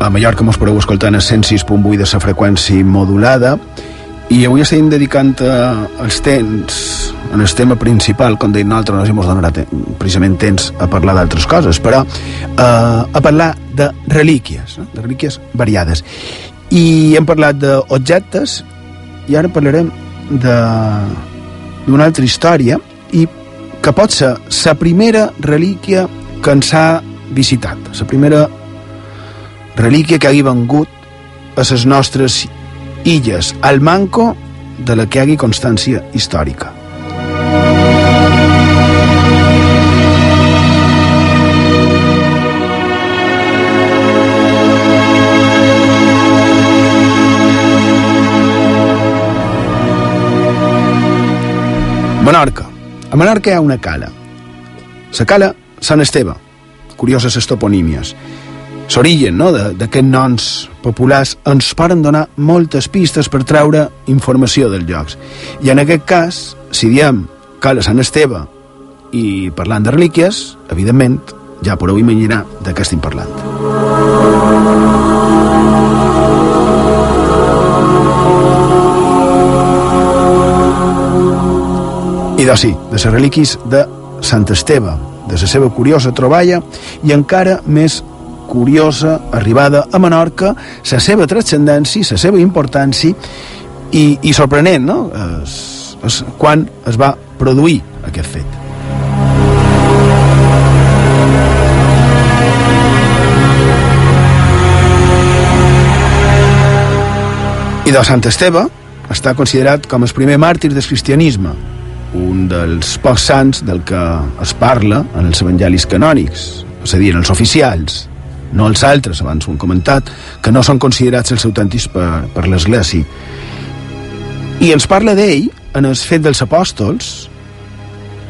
A Mallorca mos podeu escoltar en el 106.8 de la freqüència modulada i avui estem dedicant els temps en el tema principal, com deim nosaltres, no sé si mos donarà te precisament temps a parlar d'altres coses, però eh, a parlar de relíquies, no? de relíquies variades. I hem parlat d'objectes i ara parlarem d'una altra història i que pot ser la primera relíquia que ens ha visitat, la primera relíquia que hagi vengut a les nostres illes, al manco de la que hagi constància històrica. Menorca. A Menorca hi ha una cala. La cala Sant Esteve. Curioses les toponímies. l'origen no, d'aquests noms populars ens poden donar moltes pistes per treure informació dels llocs. I en aquest cas, si diem Cala Sant Esteve i parlant de relíquies, evidentment, ja podeu imaginar de què estem parlant. I sí, de les relíquies de Sant Esteve, de la seva curiosa troballa i encara més curiosa arribada a Menorca, la seva transcendència, la seva importància i, i sorprenent, no? Es, es, quan es va produir aquest fet. I de Sant Esteve està considerat com el primer màrtir del cristianisme, un dels pocs sants del que es parla en els evangelis canònics, és a dir, en els oficials, no els altres, abans ho hem comentat, que no són considerats els autèntics per, per l'Església. I ens parla d'ell en el fet dels apòstols,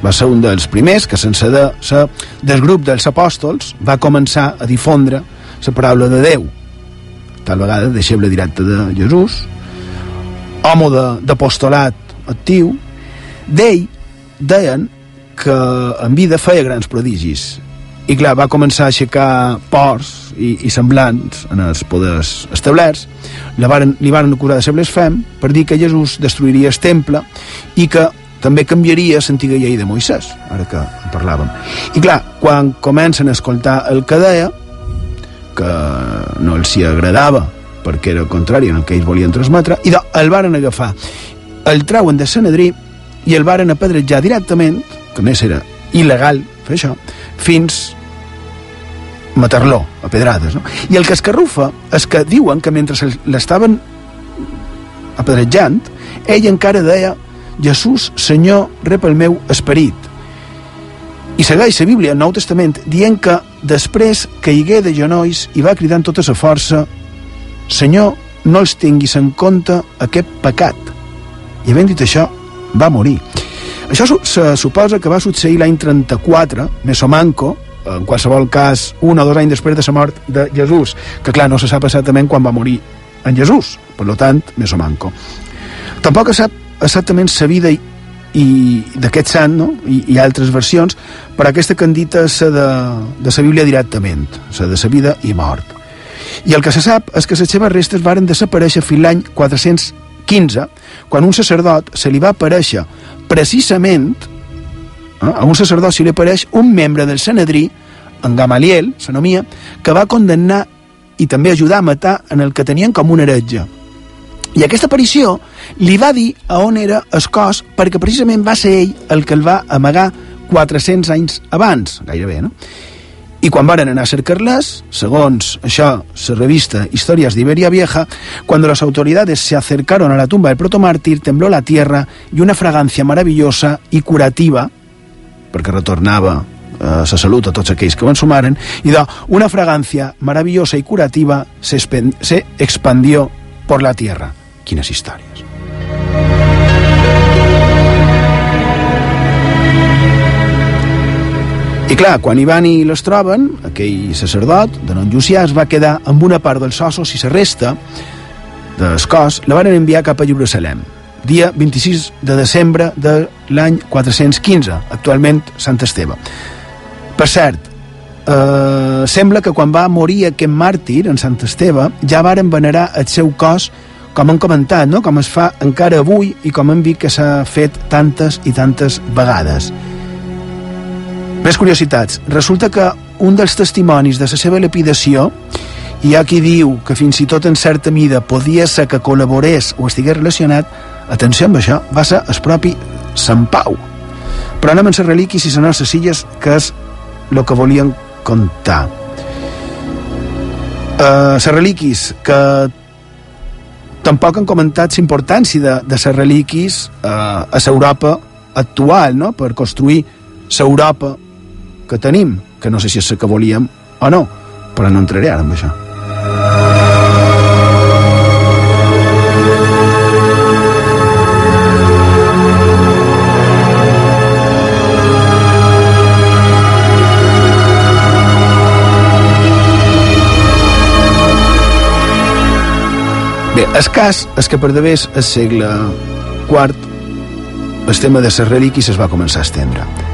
va ser un dels primers que sense de ser del grup dels apòstols va començar a difondre la paraula de Déu tal vegada deixeble directe de Jesús home d'apostolat actiu d'ell deien que en vida feia grans prodigis. I clar, va començar a aixecar ports i, i semblants en els poders establerts. Li varen, li varen acusar de ser blasfem per dir que Jesús destruiria el temple i que també canviaria l'antiga llei de Moisès, ara que en parlàvem. I clar, quan comencen a escoltar el que deia, que no els hi agradava perquè era contrari al que ells volien transmetre, i el varen agafar, el trauen de Sanedrí i el varen apedrejar directament, que més era il·legal fer això, fins matar-lo a pedrades. No? I el que escarrufa és que diuen que mentre l'estaven apedrejant, ell encara deia Jesús, Senyor, rep el meu esperit. I segueix la Bíblia, el Nou Testament, dient que després que higué de genolls i va cridar amb tota la força Senyor, no els tinguis en compte aquest pecat. I havent dit això, va morir. Això se suposa que va succeir l'any 34, Mesomanco, en qualsevol cas un o dos anys després de la mort de Jesús, que clar, no se sap exactament quan va morir en Jesús, per lo tant, Mesomanco. Tampoc es sap exactament la vida i, i d'aquest sant no? I, i altres versions, però aquesta candita és de, de la Bíblia directament, la de la vida i mort. I el que se sap és que les seves restes varen desaparèixer fins l'any 415, quan un sacerdot se li va aparèixer precisament eh, a un sacerdot se li apareix un membre del Sanedrí, en Gamaliel, s'anomia, que va condemnar i també ajudar a matar en el que tenien com un heretge. I aquesta aparició li va dir a on era el cos perquè precisament va ser ell el que el va amagar 400 anys abans, gairebé, no? I quan varen anar a cercar-les, segons això, la revista Historias de Iberia Vieja, cuando las autoridades se acercaron a la tumba del protomártir, tembló la tierra y una fragancia maravillosa y curativa, perquè retornava eh, la salut a tots aquells que ho ensumaren, i de una fragancia maravillosa y curativa se, se expandió por la tierra. Quines històries. I clar, quan hi van i les troben, aquell sacerdot de non Llucià es va quedar amb una part dels ossos i la resta del cos la van enviar cap a Jerusalem, dia 26 de desembre de l'any 415, actualment Sant Esteve. Per cert, eh, sembla que quan va morir aquest màrtir, en Sant Esteve, ja varen venerar el seu cos com han comentat, no? com es fa encara avui i com hem vist que s'ha fet tantes i tantes vegades. Més curiositats. Resulta que un dels testimonis de la seva lapidació hi ha qui diu que fins i tot en certa mida podia ser que col·laborés o estigués relacionat, atenció amb això, va ser el propi Sant Pau. Però anem amb les relíquies i les nostres que és el que volien contar. Uh, les relíquies que tampoc han comentat l'importància de, de les relíquies uh, a l'Europa actual, no? per construir l'Europa que tenim, que no sé si és el que volíem o no, però no entraré ara amb això. Bé, el cas és que per davés el segle IV el tema de les relíquies es va començar a estendre.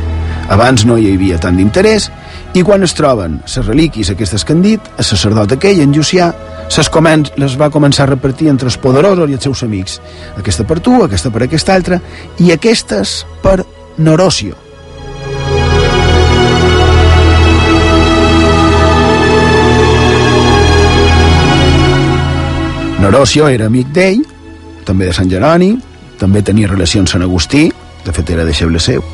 Abans no hi havia tant d'interès i quan es troben les relíquies aquestes que han dit, el sacerdot aquell, en Llucià, comen les va començar a repartir entre els poderosos i els seus amics. Aquesta per tu, aquesta per aquesta altra, i aquestes per Noròcio. Noròcio era amic d'ell, també de Sant Jeroni, també tenia relació amb Sant Agustí, de fet era deixeble seu.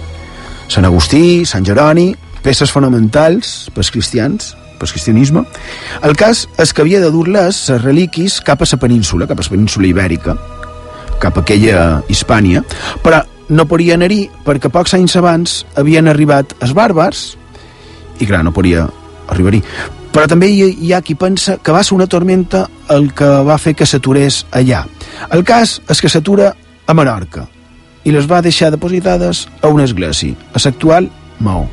Sant Agustí, Sant Jeroni, peces fonamentals pels cristians, pel cristianisme. El cas és que havia de dur-les, les reliquis, cap a la península, cap a la península ibèrica, cap a aquella Hispània, però no podien anar-hi perquè pocs anys abans havien arribat els bàrbars i clar, no podia arribar-hi però també hi, hi ha qui pensa que va ser una tormenta el que va fer que s'aturés allà. El cas és que s'atura a Menorca i les va deixar depositades a una església, a l'actual Maó.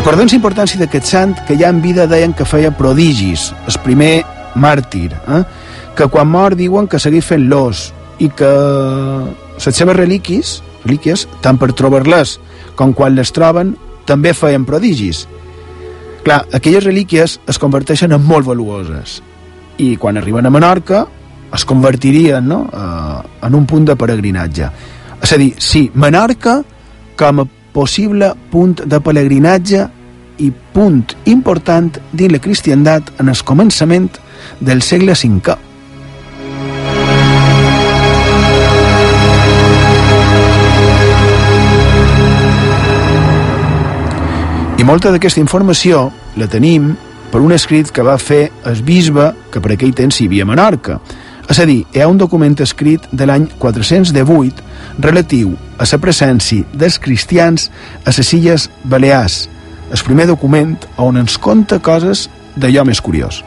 Recordem la importància d'aquest sant que ja en vida deien que feia prodigis, el primer màrtir, eh? que quan mor diuen que segueix fent l'os i que les seves relíquies, relíquies tant per trobar-les com quan les troben, també feien prodigis. Clar, aquelles relíquies es converteixen en molt valuoses i quan arriben a Menorca es convertirien no, eh, en un punt de peregrinatge. És a dir, sí, Menorca com a possible punt de pelegrinatge i punt important dins la cristiandat en el començament del segle V. molta d'aquesta informació la tenim per un escrit que va fer el bisbe que per aquell temps hi havia a Menorca. És a dir, hi ha un document escrit de l'any 418 relatiu a la presència dels cristians a les Illes Balears, el primer document on ens conta coses d'allò més curiós.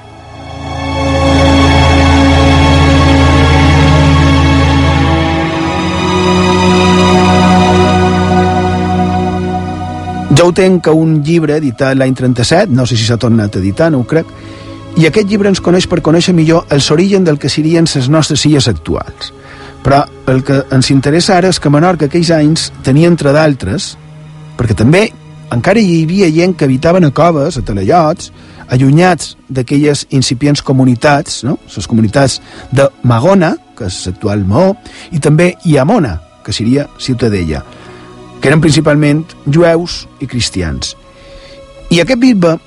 Jo tenc a un llibre editat l'any 37, no sé si s'ha tornat a editar, no ho crec, i aquest llibre ens coneix per conèixer millor els orígens del que serien les nostres illes actuals. Però el que ens interessa ara és que Menorca aquells anys tenia, entre d'altres, perquè també encara hi havia gent que habitaven a coves, a talaiots, allunyats d'aquelles incipients comunitats, no? les comunitats de Magona, que és l'actual Maó, i també Iamona, que seria Ciutadella, que eren principalment jueus i cristians. I aquest bisbe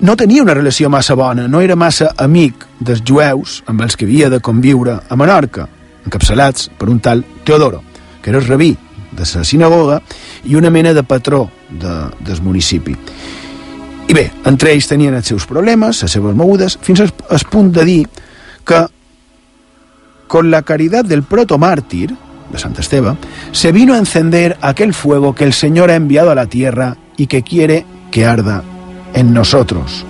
no tenia una relació massa bona, no era massa amic dels jueus amb els que havia de conviure a Menorca, encapçalats per un tal Teodoro, que era el rabí de la sinagoga i una mena de patró de, del municipi. I bé, entre ells tenien els seus problemes, les seves mogudes, fins al, punt de dir que con la caridad del protomártir, de Sant Esteve, se vino a encender aquel fuego que el Señor ha enviado a la tierra y que quiere que arda en nosotros.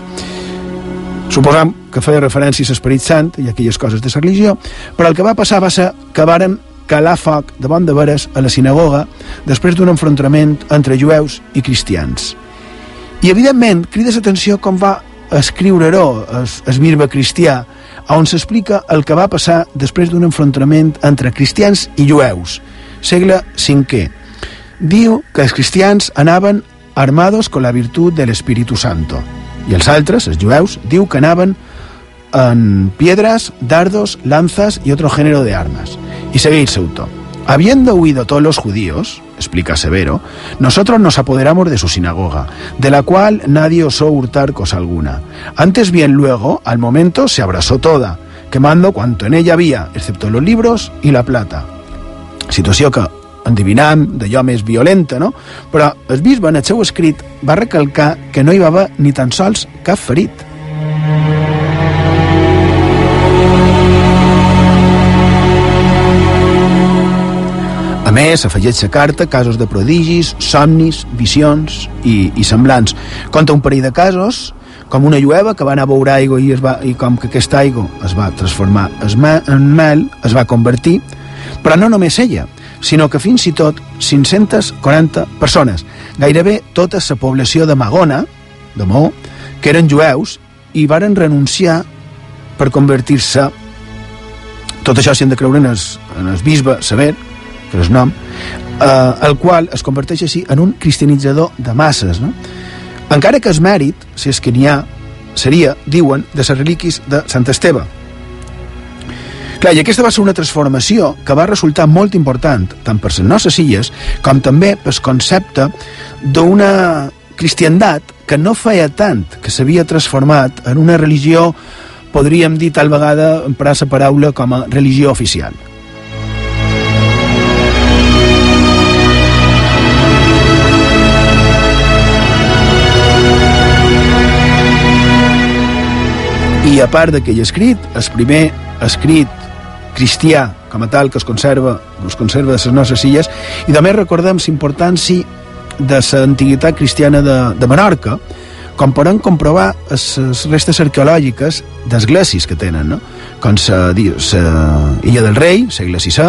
Suposam que feia referència a l'Esperit Sant i aquelles coses de la religió, però el que va passar va ser que varen calar foc de bon de veres a la sinagoga després d'un enfrontament entre jueus i cristians. I, evidentment, crides atenció com va escriure-ho el Mirba cristià, on s'explica el que va passar després d'un enfrontament entre cristians i jueus, segle V. Diu que els cristians anaven armados con la virtud del Espíritu Santo, i els altres, els jueus, diu que anaven en piedras, dardos, lanzas y otro género de armas. Y segueix su autor. Habiendo huido todos los judíos, explica Severo, nosotros nos apoderamos de su sinagoga, de la cual nadie osó hurtar cosa alguna. Antes bien luego, al momento, se abrasó toda, quemando cuanto en ella había, excepto los libros y la plata. Situació que endivinam d'allò més violenta, no? Però el bisbe en el seu escrit va recalcar que no hi va haver ni tan sols cap ferit. Més, afegeix la carta casos de prodigis, somnis, visions i, i semblants. Conta un parell de casos, com una llueva que va anar a veure aigua i, es va, i com que aquesta aigua es va transformar en mel, es va convertir, però no només ella, sinó que fins i tot 540 persones, gairebé tota la població de Magona, de Mo, que eren jueus, i varen renunciar per convertir-se tot això s'hi han de creure en el, en el bisbe Sever, que és nom, eh, el qual es converteix així en un cristianitzador de masses. No? Encara que es mèrit, si és que n'hi ha, seria, diuen, de les relíquies de Sant Esteve. Clar, i aquesta va ser una transformació que va resultar molt important, tant per les nostres illes, com també pel concepte d'una cristiandat que no feia tant, que s'havia transformat en una religió, podríem dir tal vegada, emprar la paraula com a religió oficial. I a part d'aquell escrit, el primer escrit cristià com a tal que es conserva, es conserva de les nostres illes, i també recordem la importància de l'antiguitat cristiana de, de Menorca, com podem comprovar les restes arqueològiques d'esglésies que tenen, no? com la Illa del Rei, segle VI,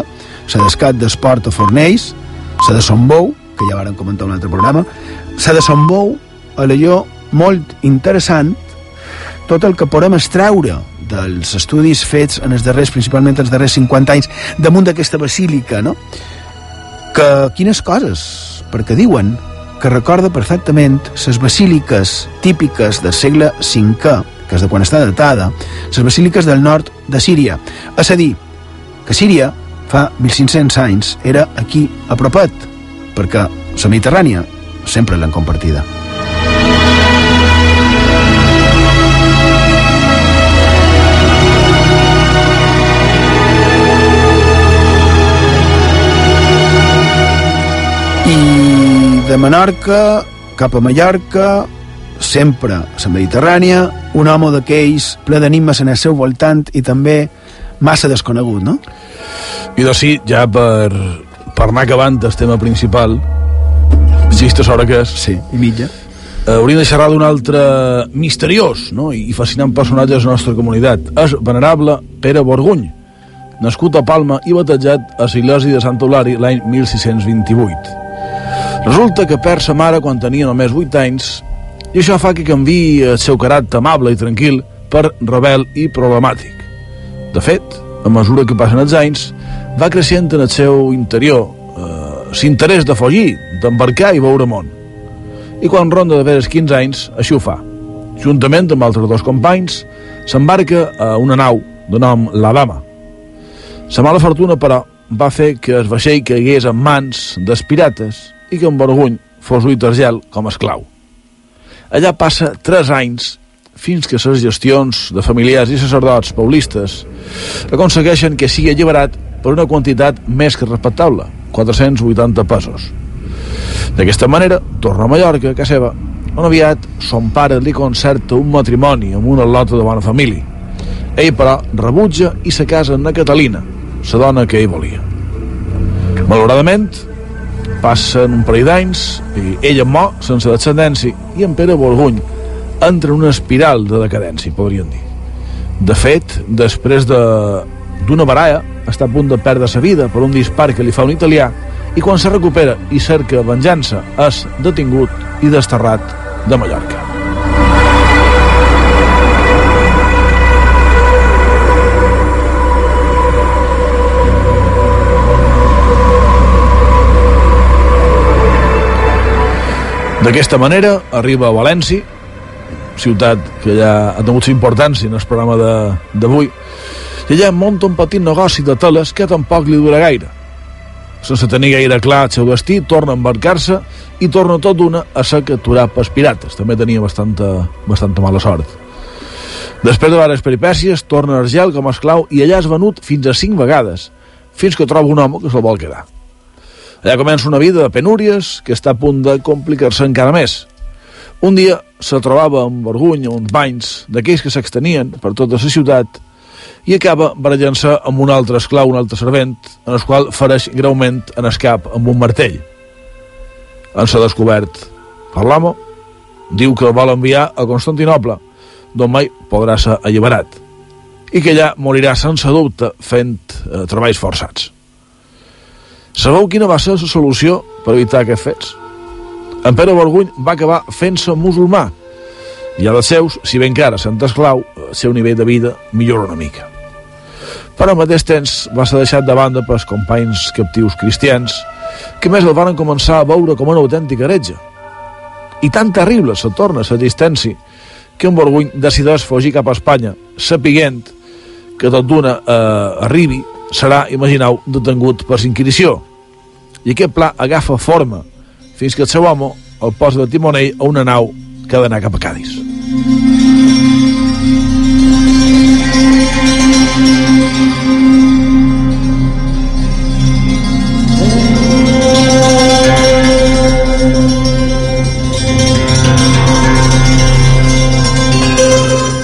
la d'Escat d'Esport a Fornells, la de Sombou, que ja vàrem comentar un altre programa, la de Sombou, a l'allò molt interessant, tot el que podem extreure dels estudis fets en els darrers, principalment els darrers 50 anys, damunt d'aquesta basílica, no? Que quines coses, perquè diuen que recorda perfectament les basíliques típiques del segle V, que és de quan està datada, les basíliques del nord de Síria. És a dir, que Síria fa 1.500 anys era aquí a propet, perquè la Mediterrània sempre l'han compartida. De Menorca cap a Mallorca, sempre a la Mediterrània, un home d'aquells ple d'enigmes en el seu voltant i també massa desconegut, no? I doncs sí, ja per, per anar acabant el tema principal, vista l'hora que és... Sí, i mitja. Eh, hauríem de xerrar d'un altre misteriós no? i fascinant personatge de la nostra comunitat. És venerable Pere Borguny, nascut a Palma i batejat a Silesi de Sant Eulari l'any 1628. Resulta que perd sa mare quan tenia només 8 anys i això fa que canvi el seu caràcter amable i tranquil per rebel i problemàtic. De fet, a mesura que passen els anys, va creixent en el seu interior eh, l'interès de fugir, d'embarcar i veure món. I quan ronda de veres 15 anys, així ho fa. Juntament amb altres dos companys, s'embarca a una nau de nom La Dama. La mala fortuna, però, va fer que el vaixell caigués en mans dels pirates i que en Borguny fos duit gel com esclau. Allà passa tres anys fins que les gestions de familiars i sacerdots paulistes aconsegueixen que sigui alliberat per una quantitat més que respectable, 480 pesos. D'aquesta manera, torna a Mallorca, casa seva, on aviat son pare li concerta un matrimoni amb una lota de bona família. Ell, però, rebutja i se casa amb la Catalina, la dona que ell volia. Malauradament, passen un parell d'anys i ella mor sense descendència i en Pere Borguny entra en una espiral de decadència, podríem dir. De fet, després d'una de, baralla, està a punt de perdre sa vida per un dispar que li fa un italià i quan se recupera i cerca venjança és detingut i desterrat de Mallorca. D'aquesta manera arriba a València, ciutat que ja ha tingut importància en el programa d'avui, i allà munta un petit negoci de teles que tampoc li dura gaire. Sense tenir gaire clar el seu destí, torna a embarcar-se i torna tot d'una a ser capturat pels pirates. També tenia bastanta, bastanta mala sort. Després de diverses peripècies, torna a Argel com a esclau i allà és venut fins a cinc vegades, fins que troba un home que se'l vol quedar. Allà comença una vida de penúries que està a punt de complicar-se encara més. Un dia se trobava amb vergonya uns banys d'aquells que s'extenien per tota la ciutat i acaba barallant-se amb un altre esclau, un altre servent, en el qual fareix greument en escap amb un martell. En s'ha descobert per l'amo, diu que el vol enviar a Constantinople, d'on mai podrà ser alliberat, i que allà morirà sense dubte fent eh, treballs forçats. Sabeu quina va ser la solució per evitar aquests fets? En Pere Borguny va acabar fent-se musulmà i a les seus, si ben encara sent esclau, el seu nivell de vida millora una mica. Però al mateix temps va ser deixat de banda pels companys captius cristians que més el van començar a veure com una autèntica heretge. I tan terrible se torna la distància que en Borguny decideix fugir cap a Espanya, sapiguent que tot d'una eh, arribi serà, imagineu, detengut per inquisició. I aquest pla agafa forma fins que el seu home el posa de timonell a una nau que ha d'anar cap a Cádiz.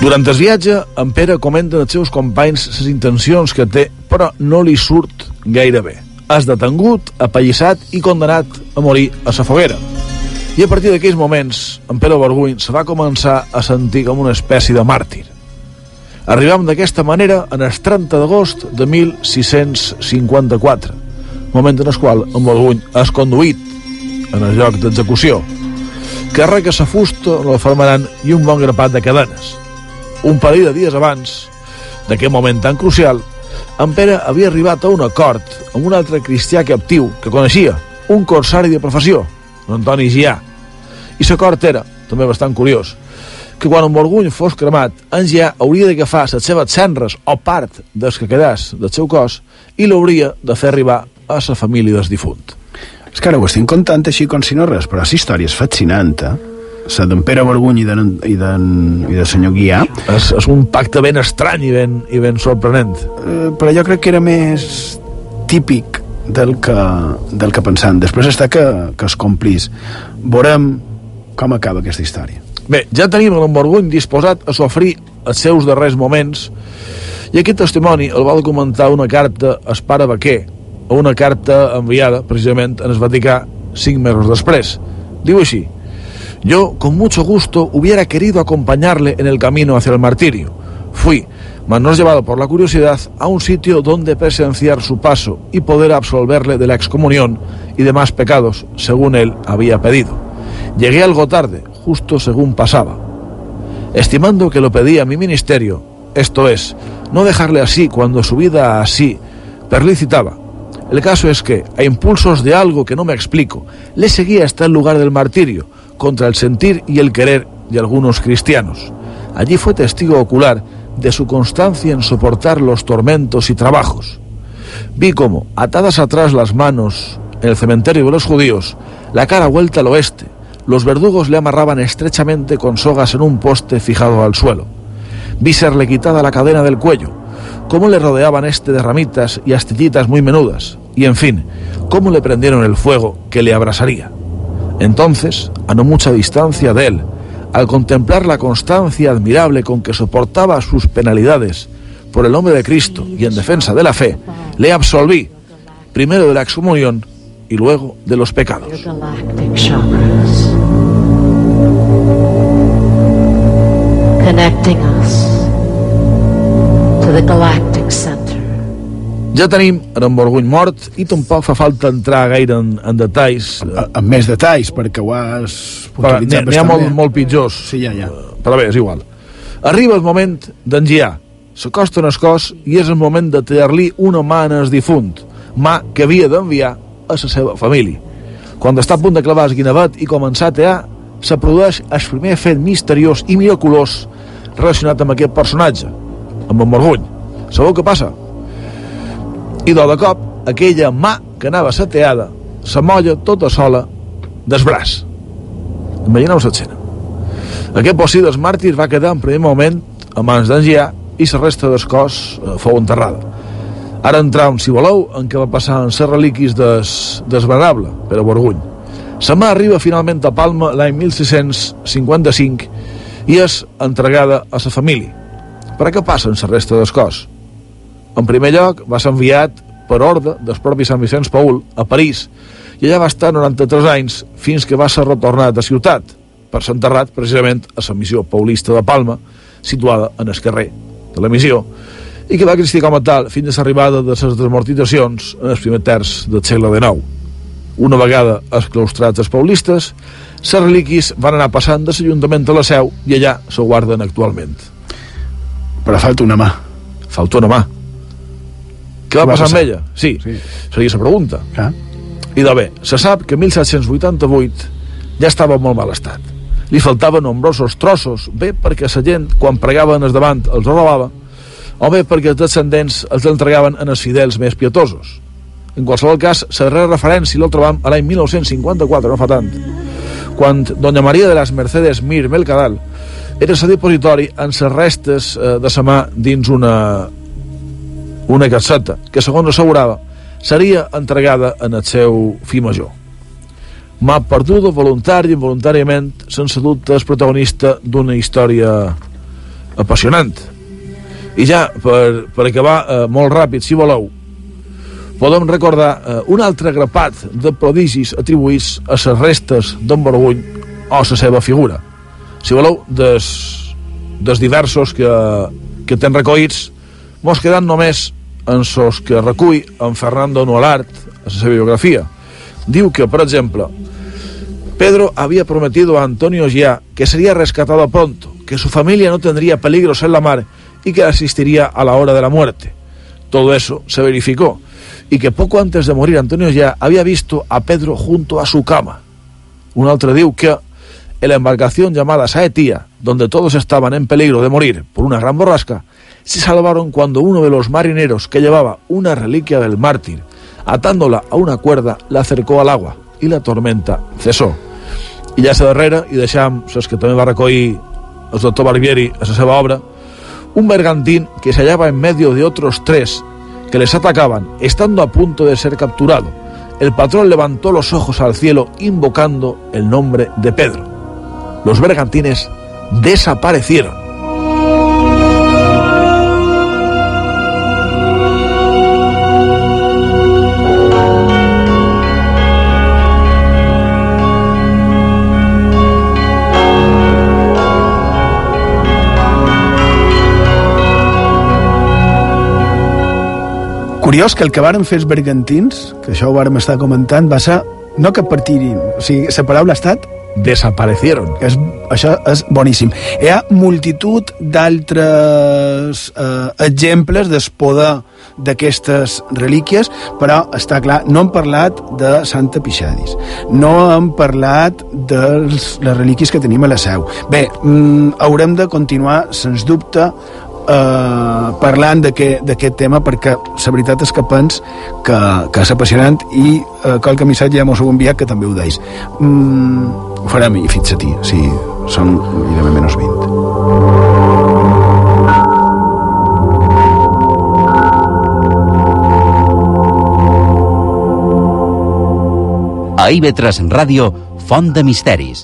Durant el viatge, en Pere comenta als seus companys les intencions que té, però no li surt gaire bé. És detengut, apallissat i condenat a morir a sa foguera. I a partir d'aquells moments, en Pere Borguny se va començar a sentir com una espècie de màrtir. Arribam d'aquesta manera en el 30 d'agost de 1654, moment en el qual en Borguny és conduït en el lloc d'execució. Carrega sa fusta, l'alfermaran i un bon grapat de cadenes. Un parell de dies abans d'aquest moment tan crucial, en Pere havia arribat a un acord amb un altre cristià captiu que coneixia, un corsari de professió, l'Antoni Già. I l'acord era, també bastant curiós, que quan en Borguny fos cremat, en Già hauria d'agafar les seves cendres o part dels que quedàs del seu cos i l'hauria de fer arribar a la família del difunt. És que ara ho estic contant així com si no res, però la història és fascinant, eh? La d'en Pere Borguny i de, i de, i de senyor Guià. És, és un pacte ben estrany i ben, i ben sorprenent. Eh, però jo crec que era més típic del que, del que pensant. Després està que, que es complís. Veurem com acaba aquesta història. Bé, ja tenim en Borguny disposat a sofrir els seus darrers moments i aquest testimoni el va documentar una carta a Espara Baquer, una carta enviada precisament en el Vaticà cinc mesos després. Diu així, Yo, con mucho gusto, hubiera querido acompañarle en el camino hacia el martirio. Fui, mas no llevado por la curiosidad, a un sitio donde presenciar su paso y poder absolverle de la excomunión y demás pecados, según él había pedido. Llegué algo tarde, justo según pasaba. Estimando que lo pedía mi ministerio, esto es, no dejarle así cuando su vida así perlicitaba. El caso es que, a impulsos de algo que no me explico, le seguí hasta el lugar del martirio, contra el sentir y el querer de algunos cristianos. Allí fue testigo ocular de su constancia en soportar los tormentos y trabajos. Vi cómo, atadas atrás las manos en el cementerio de los judíos, la cara vuelta al oeste, los verdugos le amarraban estrechamente con sogas en un poste fijado al suelo. Vi serle quitada la cadena del cuello, cómo le rodeaban este de ramitas y astillitas muy menudas, y en fin, cómo le prendieron el fuego que le abrasaría. Entonces, a no mucha distancia de él, al contemplar la constancia admirable con que soportaba sus penalidades por el nombre de Cristo y en defensa de la fe, le absolví, primero de la excomunión y luego de los pecados. Ja tenim en Borguny mort i tampoc fa falta entrar gaire en, en detalls. Amb més detalls, perquè ho has Però N'hi ha, molt, molt pitjors. Sí, ja, ja. Però bé, és igual. Arriba el moment d'engiar. S'acosta en el cos i és el moment de tallar-li una mà en el difunt, mà que havia d'enviar a la seva família. Quan està a punt de clavar el guinevet i començar a tallar, se produeix el primer fet misteriós i miraculós relacionat amb aquest personatge, amb en Morguny. Sabeu què passa? I de de cop, aquella mà que anava seteada s'amolla tota sola del braç. Imagineu l'escena. Aquest bossi dels màrtirs va quedar en primer moment a mans d'Engià i la resta del cos eh, fou enterrada. Ara entram, si voleu, en què va passar en ser reliquis des, desvenable per a Borguny. La mà arriba finalment a Palma l'any 1655 i és entregada a la família. Per a què passa en la resta del cos? En primer lloc, va ser enviat per ordre del propi Sant Vicenç Paul a París i allà va estar 93 anys fins que va ser retornat a ciutat per ser enterrat precisament a la missió paulista de Palma situada en el carrer de la missió i que va existir com a tal fins a l'arribada de les desamortitzacions en el primer terç del segle XIX. Una vegada exclaustrats els paulistes, les relíquies van anar passant de l'Ajuntament a la seu i allà se guarden actualment. Però falta una mà. Falta una mà. Què va, passar amb ella? Sí, sí. seria la pregunta. Ah. I de bé, se sap que 1788 ja estava en molt mal estat. Li faltaven nombrosos trossos, bé perquè la gent, quan pregaven es davant, els robava, o bé perquè els descendents els entregaven en els fidels més pietosos. En qualsevol cas, la darrera referència la trobam a l'any 1954, no fa tant, quan doña Maria de las Mercedes Mir Melcadal era la depositori en les restes eh, de sa mà dins una, una casseta que, segons assegurava, seria entregada en el seu fi major. M'ha perdudo voluntari i involuntàriament, sense dubte, és protagonista d'una història apassionant. I ja, per, per acabar eh, molt ràpid, si voleu, podem recordar eh, un altre grapat de prodigis atribuïts a les restes d'en Borguny o a la seva figura. Si voleu, des, des diversos que, que ten recollits, mos quedant només en sos que recull en Fernando Nualart a la seva biografia. Diu que, per exemple, Pedro había prometido a Antonio Gia que sería rescatado pronto, que su familia no tendría peligros en la mar y que asistiría a la hora de la muerte. Todo eso se verificó y que poco antes de morir Antonio Gia había visto a Pedro junto a su cama. Un otro diu que en la embarcación llamada Saetía, donde todos estaban en peligro de morir por una gran borrasca, se salvaron cuando uno de los marineros que llevaba una reliquia del mártir, atándola a una cuerda, la acercó al agua y la tormenta cesó. I ja a darrere, i deixam saps que també va recollir el doctor Barbieri a la seva obra, un bergantín que se hallaba en medio de otros tres que les atacaban, estando a punto de ser capturado. El patrón levantó los ojos al cielo invocando el nombre de Pedro. Los bergantines desaparecieron. Curiós que el que varen fer els bergantins, que això ho vàrem estar comentant, va ser no que partirin, o sigui, la paraula ha estat desaparecieron. És, això és boníssim. Hi ha multitud d'altres eh, exemples del poder d'aquestes relíquies, però està clar, no hem parlat de Santa Pixadis, no hem parlat de les relíquies que tenim a la seu. Bé, mm, haurem de continuar, sens dubte, eh, parlant d'aquest tema perquè la veritat és que pens que, que és apassionant i eh, qualque missatge ja mos heu enviat que també ho deis mm, ho farem i fixa-t'hi sí, són gairebé menys 20 A IB3 Ràdio, Font de Misteris.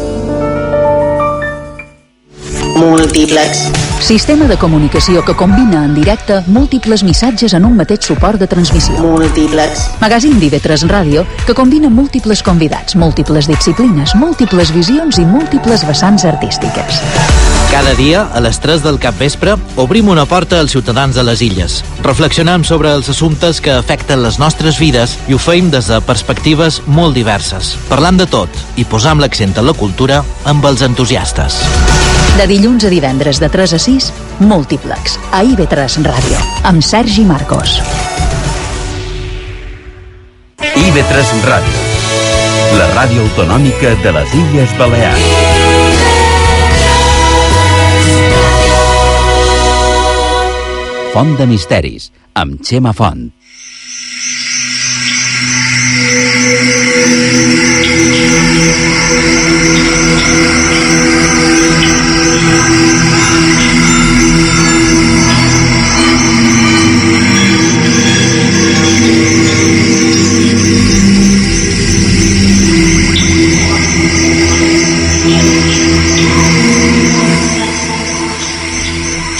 Multiplex. Sistema de comunicació que combina en directe múltiples missatges en un mateix suport de transmissió. Multiplex. Magazín d'IV3 Ràdio que combina múltiples convidats, múltiples disciplines, múltiples visions i múltiples vessants artístiques. Cada dia, a les 3 del capvespre, obrim una porta als ciutadans de les illes. Reflexionem sobre els assumptes que afecten les nostres vides i ho feim des de perspectives molt diverses. Parlant de tot i posam l'accent a la cultura amb els entusiastes. De dilluns a divendres de 3 a 6, Múltiplex, a IB3 Ràdio, amb Sergi Marcos. IB3 Ràdio, la ràdio autonòmica de les Illes Balears. Font de Misteris, amb Xema Font.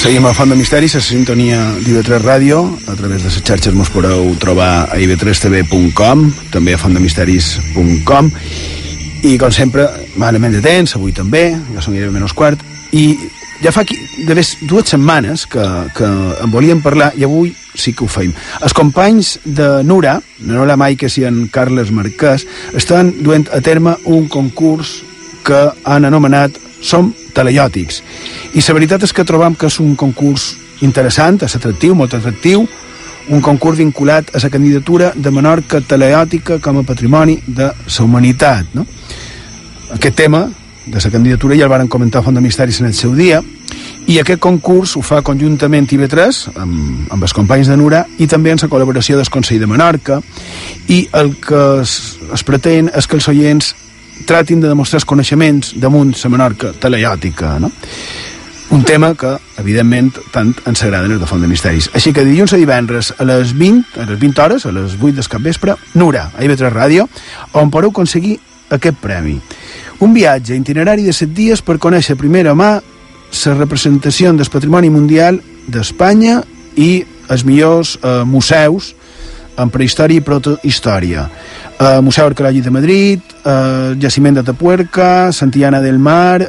Seguim a Font de Misteris, a la sintonia d'IV3 Ràdio, a través de les xarxes mos podeu trobar a iv3tv.com, també a fontdemisteris.com, i com sempre, malament de temps, avui també, ja són gairebé menys quart, i ja fa aquí, de ves dues setmanes que, que en volíem parlar i avui sí que ho feim. Els companys de Nura, Nola Maiques i en Carles Marquès, estan duent a terme un concurs que han anomenat Som Teleiòtics. I la veritat és que trobam que és un concurs interessant, és atractiu, molt atractiu, un concurs vinculat a la candidatura de Menorca teleòtica com a patrimoni de la humanitat. No? Aquest tema de la candidatura ja el varen comentar a Font de Misteris en el seu dia, i aquest concurs ho fa conjuntament IB3 amb, amb els companys de Nura i també en la col·laboració del Consell de Menorca i el que es, es pretén és que els oients tratin de demostrar els coneixements damunt la Menorca teleiòtica, no? Un tema que, evidentment, tant ens agraden els de Font de Misteris. Així que dilluns a divendres a les 20, a les 20 hores, a les 8 del capvespre, Nura, a IB3 Ràdio, on podeu aconseguir aquest premi. Un viatge itinerari de 7 dies per conèixer a primera mà la representació del patrimoni mundial d'Espanya i els millors eh, museus en prehistòria i protohistòria. Eh, Museu Arqueològic de Madrid, eh, Jaciment de Tapuerca, Santillana del Mar, eh,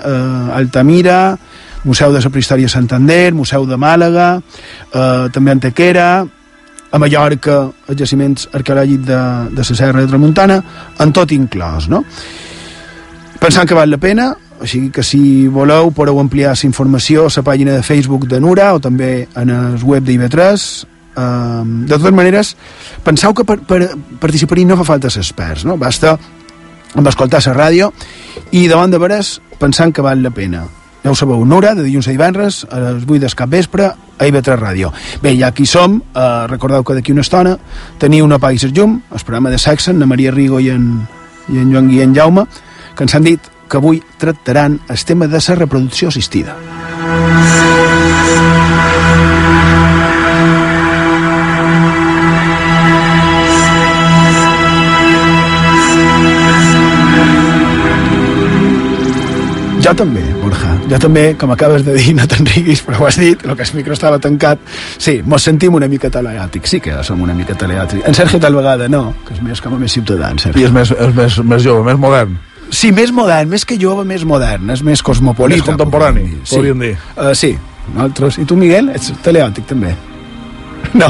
Altamira, Museu de la Prehistòria de Santander, Museu de Màlaga, eh, també Antequera, a Mallorca, els jaciments arqueològics de, de la Serra de Tramuntana, en tot inclòs, no? Pensant que val la pena, així que si voleu podeu ampliar la informació a la pàgina de Facebook de Nura o també en el web d'IV3 uh, de totes maneres penseu que per, per participar-hi no fa falta ser experts no? basta amb escoltar la ràdio i davant de veres pensant que val la pena ja ho sabeu, Nura, de dilluns a divendres a les 8 del cap vespre a IB3 Ràdio. Bé, ja aquí som, eh, recordeu que d'aquí una estona teniu una País Llum, el programa de Saxon, la Maria Rigo i en, i en Joan Guillem Jaume, que ens han dit que avui tractaran el tema de la reproducció assistida. Jo també, Borja. Jo també, com acabes de dir, no te'n riguis, però ho has dit, el que el micro estava tancat. Sí, mos sentim una mica teleàtics, sí que som una mica teleàtics. En Sergio tal vegada no, que és més com a més ciutadà, en Sergio. I és més, és més, més jove, més modern. Sí, més modern, més que jove, més modern, és més cosmopolita. Més contemporani, sí. podríem dir. Uh, sí, nosaltres. I tu, Miguel, ets teleòtic també? No.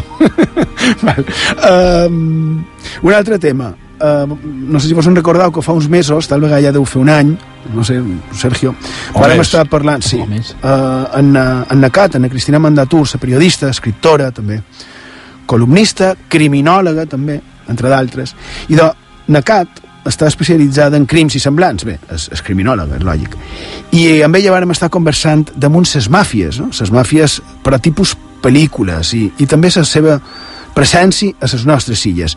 Val. Um, un altre tema. Uh, no sé si vos en recordeu que fa uns mesos, tal vegada ja deu fer un any, no sé, Sergio, vam estar parlant, sí, uh, en, en Nacat, en Cristina Mandatur, la periodista, escriptora també, columnista, criminòloga també, entre d'altres, i de Nacat està especialitzada en crims i semblants, bé, és, és criminòloga, és lògic, i amb ella vàrem estar conversant damunt ses màfies, no? ses màfies per a tipus pel·lícules i, i també la seva presència a les nostres illes.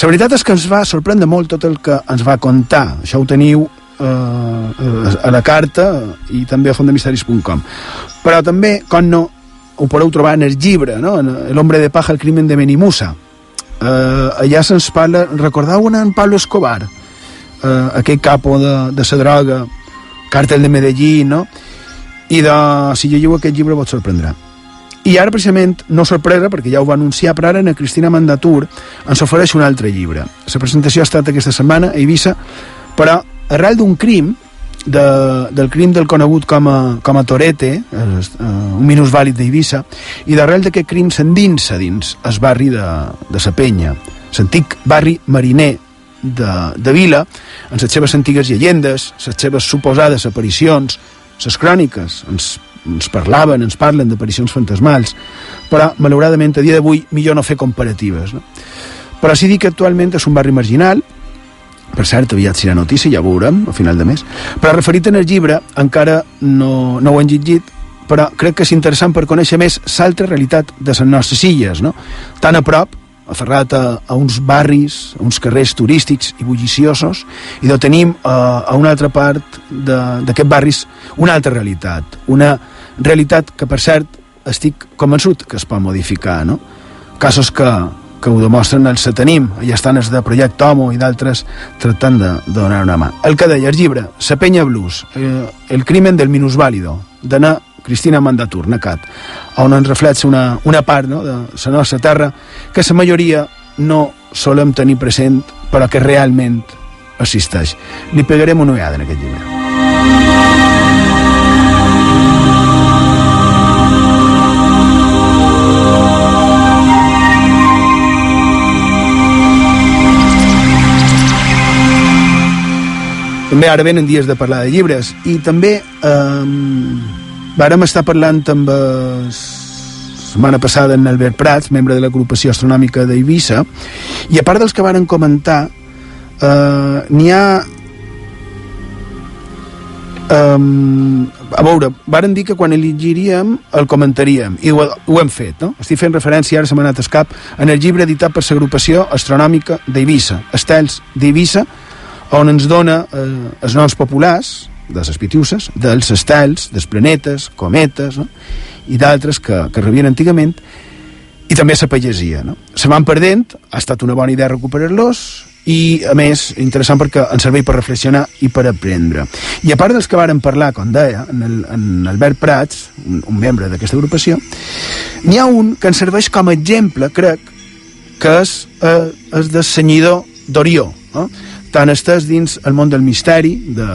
La veritat és que ens va sorprendre molt tot el que ens va contar. Això ho teniu eh, a la carta i també a fondemisteris.com. Però també, com no, ho podeu trobar en el llibre, no? en L'hombre de paja, el crimen de Benimusa. Eh, allà se'ns parla... Recordeu en Pablo Escobar? Eh, aquell capo de, de la droga, càrtel de Medellín, no? I de, si llegiu aquest llibre vos sorprendrà. I ara, precisament, no sorpresa, perquè ja ho va anunciar, però ara a Cristina Mandatur ens ofereix un altre llibre. La presentació ha estat aquesta setmana a Eivissa, però arrel d'un crim, de, del crim del conegut com a, com a Torete, eh, un minusvàlid d'Eivissa, i d'arrel d'aquest crim s'endinsa dins el barri de, de la Penya, l'antic barri mariner de, de Vila, amb les seves antigues llegendes, les seves suposades aparicions, les cròniques, ens ens parlaven, ens parlen d'aparicions fantasmals, però malauradament a dia d'avui millor no fer comparatives. No? Però sí dic que actualment és un barri marginal, per cert, aviat serà notícia, ja ho veurem, a final de mes, però referit en el llibre, encara no, no ho han llegit, però crec que és interessant per conèixer més l'altra realitat de les nostres illes, no? tan a prop, aferrat a, a uns barris, a uns carrers turístics i bulliciosos, i de tenim a, a una altra part d'aquests barris una altra realitat, una realitat que, per cert, estic convençut que es pot modificar, no? Casos que, que ho demostren els que tenim, allà estan els de Projecte Homo i d'altres tractant de, de donar una mà. El que deia el llibre, La penya blues, eh, el crimen del minusvàlido, d'anar Cristina Mandatur, Nacat, on ens reflexa una, una part no, de la nostra terra que la majoria no solem tenir present però que realment existeix. Li pegarem una ullada en aquest llibre. També ara venen dies de parlar de llibres i també eh, Vàrem estar parlant amb la setmana passada en Albert Prats, membre de l'agrupació astronòmica d'Eivissa, i a part dels que varen comentar, eh, n'hi ha Um, a veure, varen dir que quan elegiríem el comentaríem i ho, ho hem fet, no? Estic fent referència ara, se m'ha anat escap, en el llibre editat per l'agrupació astronòmica d'Eivissa, Estels d'Eivissa, on ens dona eh, els noms populars de les pitiuses, dels estels, dels planetes, cometes, no? i d'altres que, que rebien antigament, i també la pagesia. No? Se van perdent, ha estat una bona idea recuperar-los, i a més, interessant perquè ens serveix per reflexionar i per aprendre. I a part dels que varen parlar, com deia, en, el, en Albert Prats, un, un membre d'aquesta agrupació, n'hi ha un que ens serveix com a exemple, crec, que és, eh, és de senyidor d'Orió, no? tant estàs dins el món del misteri, de,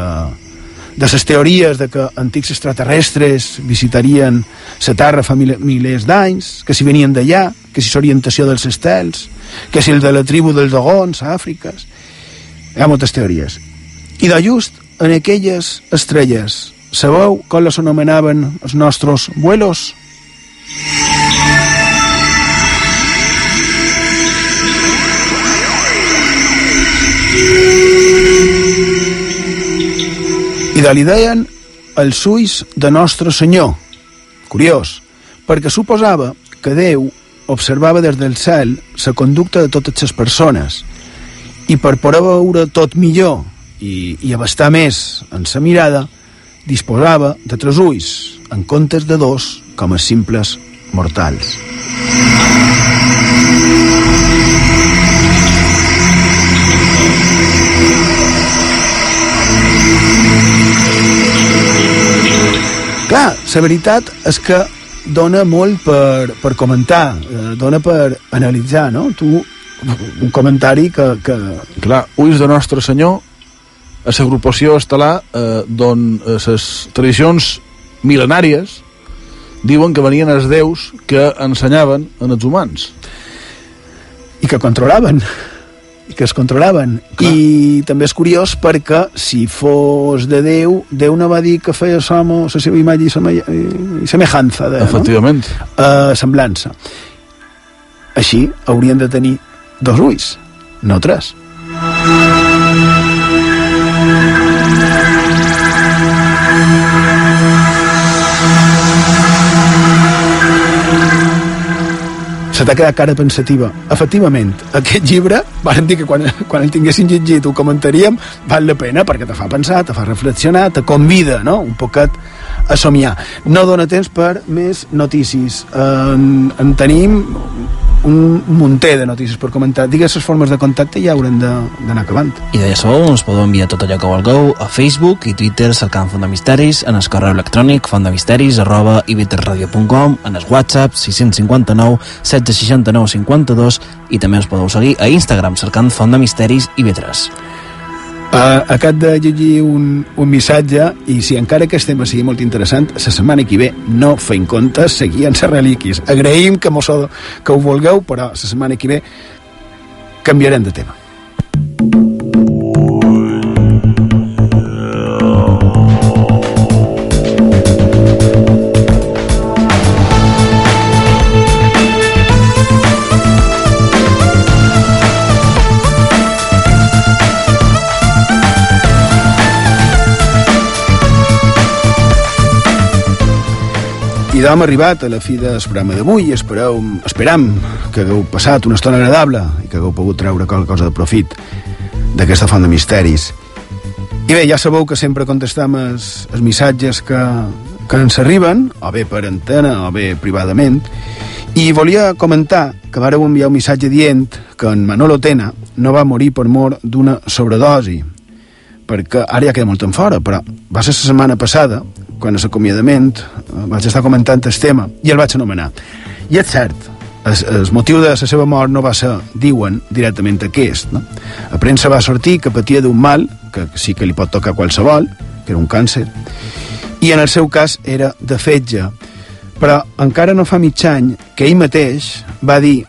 de les teories de que antics extraterrestres visitarien la Terra fa mil, milers d'anys, que si venien d'allà, que si l'orientació dels estels, que si el de la tribu dels dogons a Àfrica... Hi ha moltes teories. I de just en aquelles estrelles, sabeu com les anomenaven els nostres vuelos? De li deien els ulls de Nostre Senyor. Curiós, perquè suposava que Déu observava des del cel la conducta de totes les persones i per poder veure tot millor i, i abastar més en sa mirada disposava de tres ulls en comptes de dos com a simples mortals. Clar, la veritat és que dona molt per, per comentar, eh, dona per analitzar, no? Tu, un comentari que... que... Clar, ulls de Nostre Senyor, a l'agrupació estel·lar, eh, d'on les eh, tradicions mil·lenàries diuen que venien els déus que ensenyaven en els humans. I que controlaven i que es controlaven. Clar. I també és curiós perquè si fos de Déu, Déu no va dir que feia som la seva imatge i semejança. De, Efectivament. No? Uh, semblança. Així haurien de tenir dos ulls, no tres. Se t'ha quedat cara pensativa. Efectivament, aquest llibre, van dir que quan, quan el tinguessin llegit ho comentaríem, val la pena perquè te fa pensar, te fa reflexionar, te convida no? un poquet a somiar. No dona temps per més notícies. En, en tenim un munter de notícies per comentar. Digues les formes de contacte i ja haurem d'anar acabant. I de ja sabeu, ens podeu enviar tot allò que vulgueu a Facebook i Twitter cercant Font de Misteris, en el correu electrònic fontdemisteris arroba ibiterradio.com, en el WhatsApp 659 769 52 i també ens podeu seguir a Instagram cercant Font de Misteris i Vetres. Uh, acabo de llegir un, un missatge i si encara que tema sigui molt interessant, la setmana que ve no feim comptes, seguien les relíquies. Agraïm que, mos, que ho vulgueu, però la setmana que ve canviarem de tema. I d'hom arribat a la fi del programa d'avui. Espereu, esperam que hagueu passat una estona agradable i que hagueu pogut treure qualque cosa de profit d'aquesta font de misteris. I bé, ja sabeu que sempre contestem els, els missatges que, que ens arriben, o bé per antena o bé privadament, i volia comentar que vareu enviar un missatge dient que en Manolo Tena no va morir per mort d'una sobredosi, perquè ara ja queda molt en fora, però va ser la setmana passada, quan a l'acomiadament eh, vaig estar comentant el tema, i el vaig anomenar. I és cert, el, el motiu de la seva mort no va ser, diuen, directament aquest. No? A premsa va sortir que patia d'un mal, que sí que li pot tocar qualsevol, que era un càncer, i en el seu cas era de fetge. Però encara no fa mig any que ell mateix va dir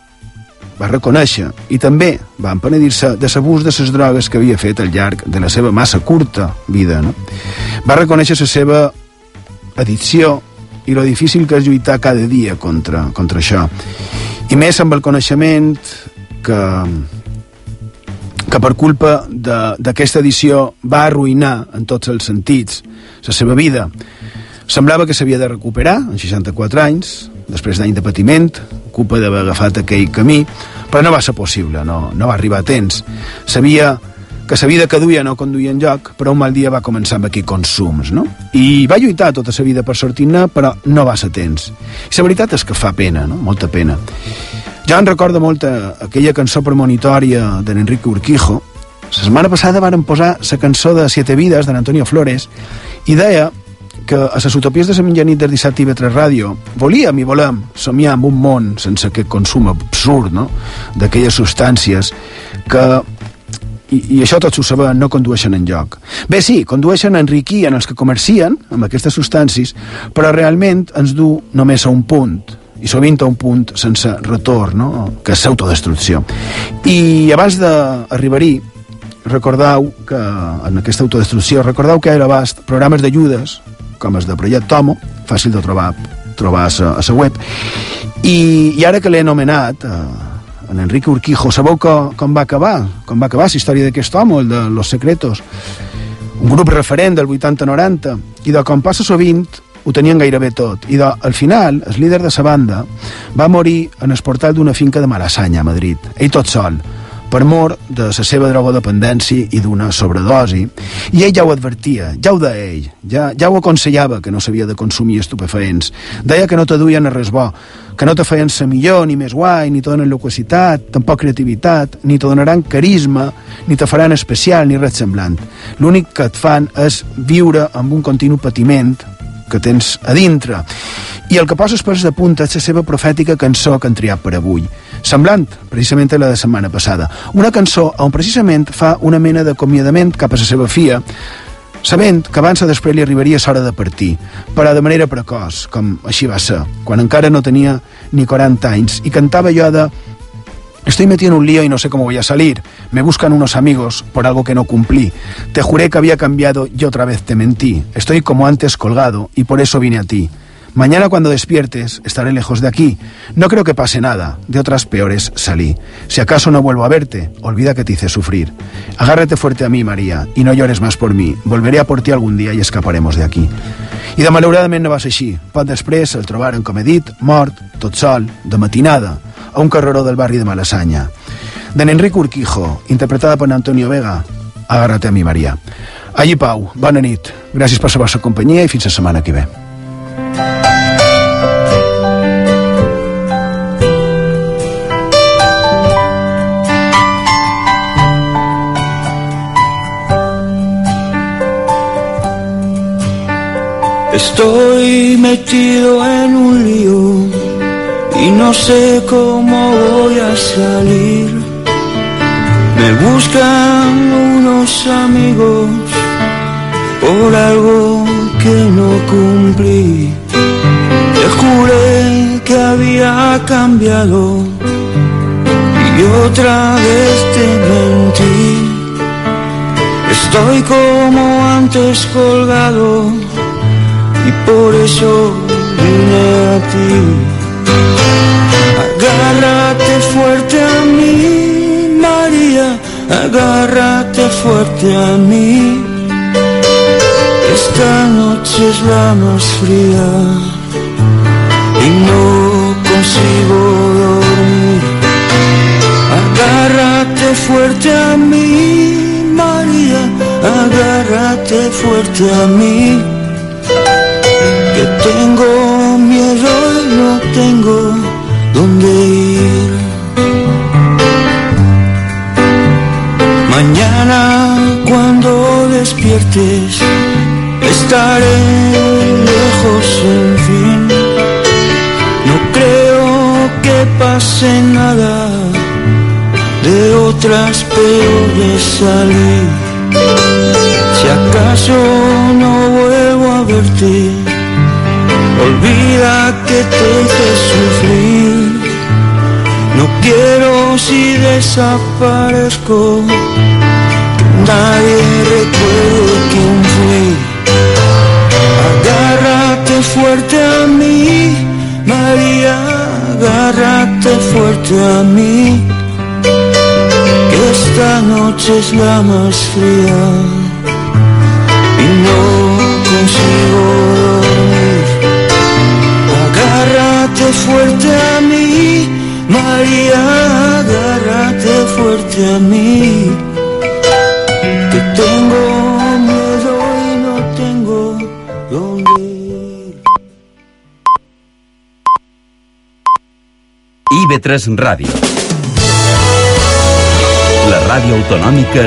va reconèixer i també va empenedir-se de l'abús de les drogues que havia fet al llarg de la seva massa curta vida. No? Va reconèixer la seva addicció i lo difícil que és lluitar cada dia contra, contra això. I més amb el coneixement que, que per culpa d'aquesta edició va arruïnar en tots els sentits la seva vida. Semblava que s'havia de recuperar en 64 anys, després d'any de patiment, culpa d'haver agafat aquell camí, però no va ser possible, no, no va arribar a temps. Sabia que sa vida que duia no conduïa en lloc, però un mal dia va començar amb aquí consums, no? I va lluitar tota sa vida per sortir-ne, però no va ser temps. I la veritat és que fa pena, no? Molta pena. Ja en recorda molt aquella cançó premonitòria de Enrique Urquijo. La setmana passada varen posar la cançó de Siete Vides d'en Antonio Flores i deia que a les utopies de la mitjanit del dissabte i 3 Ràdio volíem i volem somiar amb un món sense aquest consum absurd no? d'aquelles substàncies que i, i això tots ho sabem, no condueixen en lloc. Bé, sí, condueixen a enriquir en els que comercien amb aquestes substàncies, però realment ens du només a un punt, i sovint a un punt sense retorn, no? que és autodestrucció. I abans d'arribar-hi, recordeu que en aquesta autodestrucció, recordeu que era abast programes d'ajudes, com els de Project Tomo, fàcil de trobar trobar a la web, i, i ara que l'he anomenat, eh, en Enrique Urquijo. Sabeu com, com va acabar? Com va acabar la història d'aquest home, el de Los Secretos? Un grup referent del 80-90, i de com passa sovint ho tenien gairebé tot. I de, al final, el líder de la banda va morir en el portal d'una finca de Malassanya, a Madrid. Ell tot sol per mor de la seva drogodependència i d'una sobredosi. I ell ja ho advertia, ja ho deia ell, ja, ja ho aconsellava que no s'havia de consumir estupefaents. Deia que no te duien a res bo, que no te feien ser millor, ni més guai, ni te donen loquacitat, tampoc creativitat, ni te donaran carisma, ni te faran especial, ni res semblant. L'únic que et fan és viure amb un continu patiment que tens a dintre. I el que posa els pels de punta és la seva profètica cançó que han triat per avui, semblant precisament a la de setmana passada. Una cançó on precisament fa una mena d'acomiadament cap a la seva fia, sabent que abans o després li arribaria l'hora de partir, però de manera precoç, com així va ser, quan encara no tenia ni 40 anys, i cantava allò de Estoy metido en un lío y no sé cómo voy a salir. Me buscan unos amigos por algo que no cumplí. Te juré que había cambiado y otra vez te mentí. Estoy como antes colgado y por eso vine a ti. Mañana cuando despiertes estaré lejos de aquí. No creo que pase nada. De otras peores salí. Si acaso no vuelvo a verte, olvida que te hice sufrir. Agárrate fuerte a mí, María, y no llores más por mí. Volveré a por ti algún día y escaparemos de aquí. I de malauradament no va ser així. Poc després el trobaren, com he dit, mort, tot sol, de matinada, a un carreró del barri de Malassanya. D'en Enric Urquijo, interpretada per Antonio Vega, Agárrate a mi, María. Allí Pau, bona nit. Gràcies per la vostra companyia i fins la setmana que ve. Estoy metido en un lío y no sé cómo voy a salir. Me buscan unos amigos por algo que no cumplí. Te juré que había cambiado y otra vez te mentí. Estoy como antes colgado y por eso vine a ti. Agárrate fuerte a mí, María, agárrate fuerte a mí. Esta noche es la más fría y no consigo dormir. Agárrate fuerte a mí, María, agárrate fuerte a mí. Que tengo miedo y no tengo dónde ir. Mañana cuando despiertes estaré lejos en fin. No creo que pase nada de otras peores salir. Si acaso no vuelvo a verte, olvida que te hice sufrir. No quiero si desaparezco, que nadie recuerde quién fui. Fuerte a mí, María, agárrate fuerte a mí que esta noche es la más fría y no consigo dormir. Agárrate fuerte a mí, María, agárrate fuerte a mí, que tengo IB3 Ràdio. La ràdio autonòmica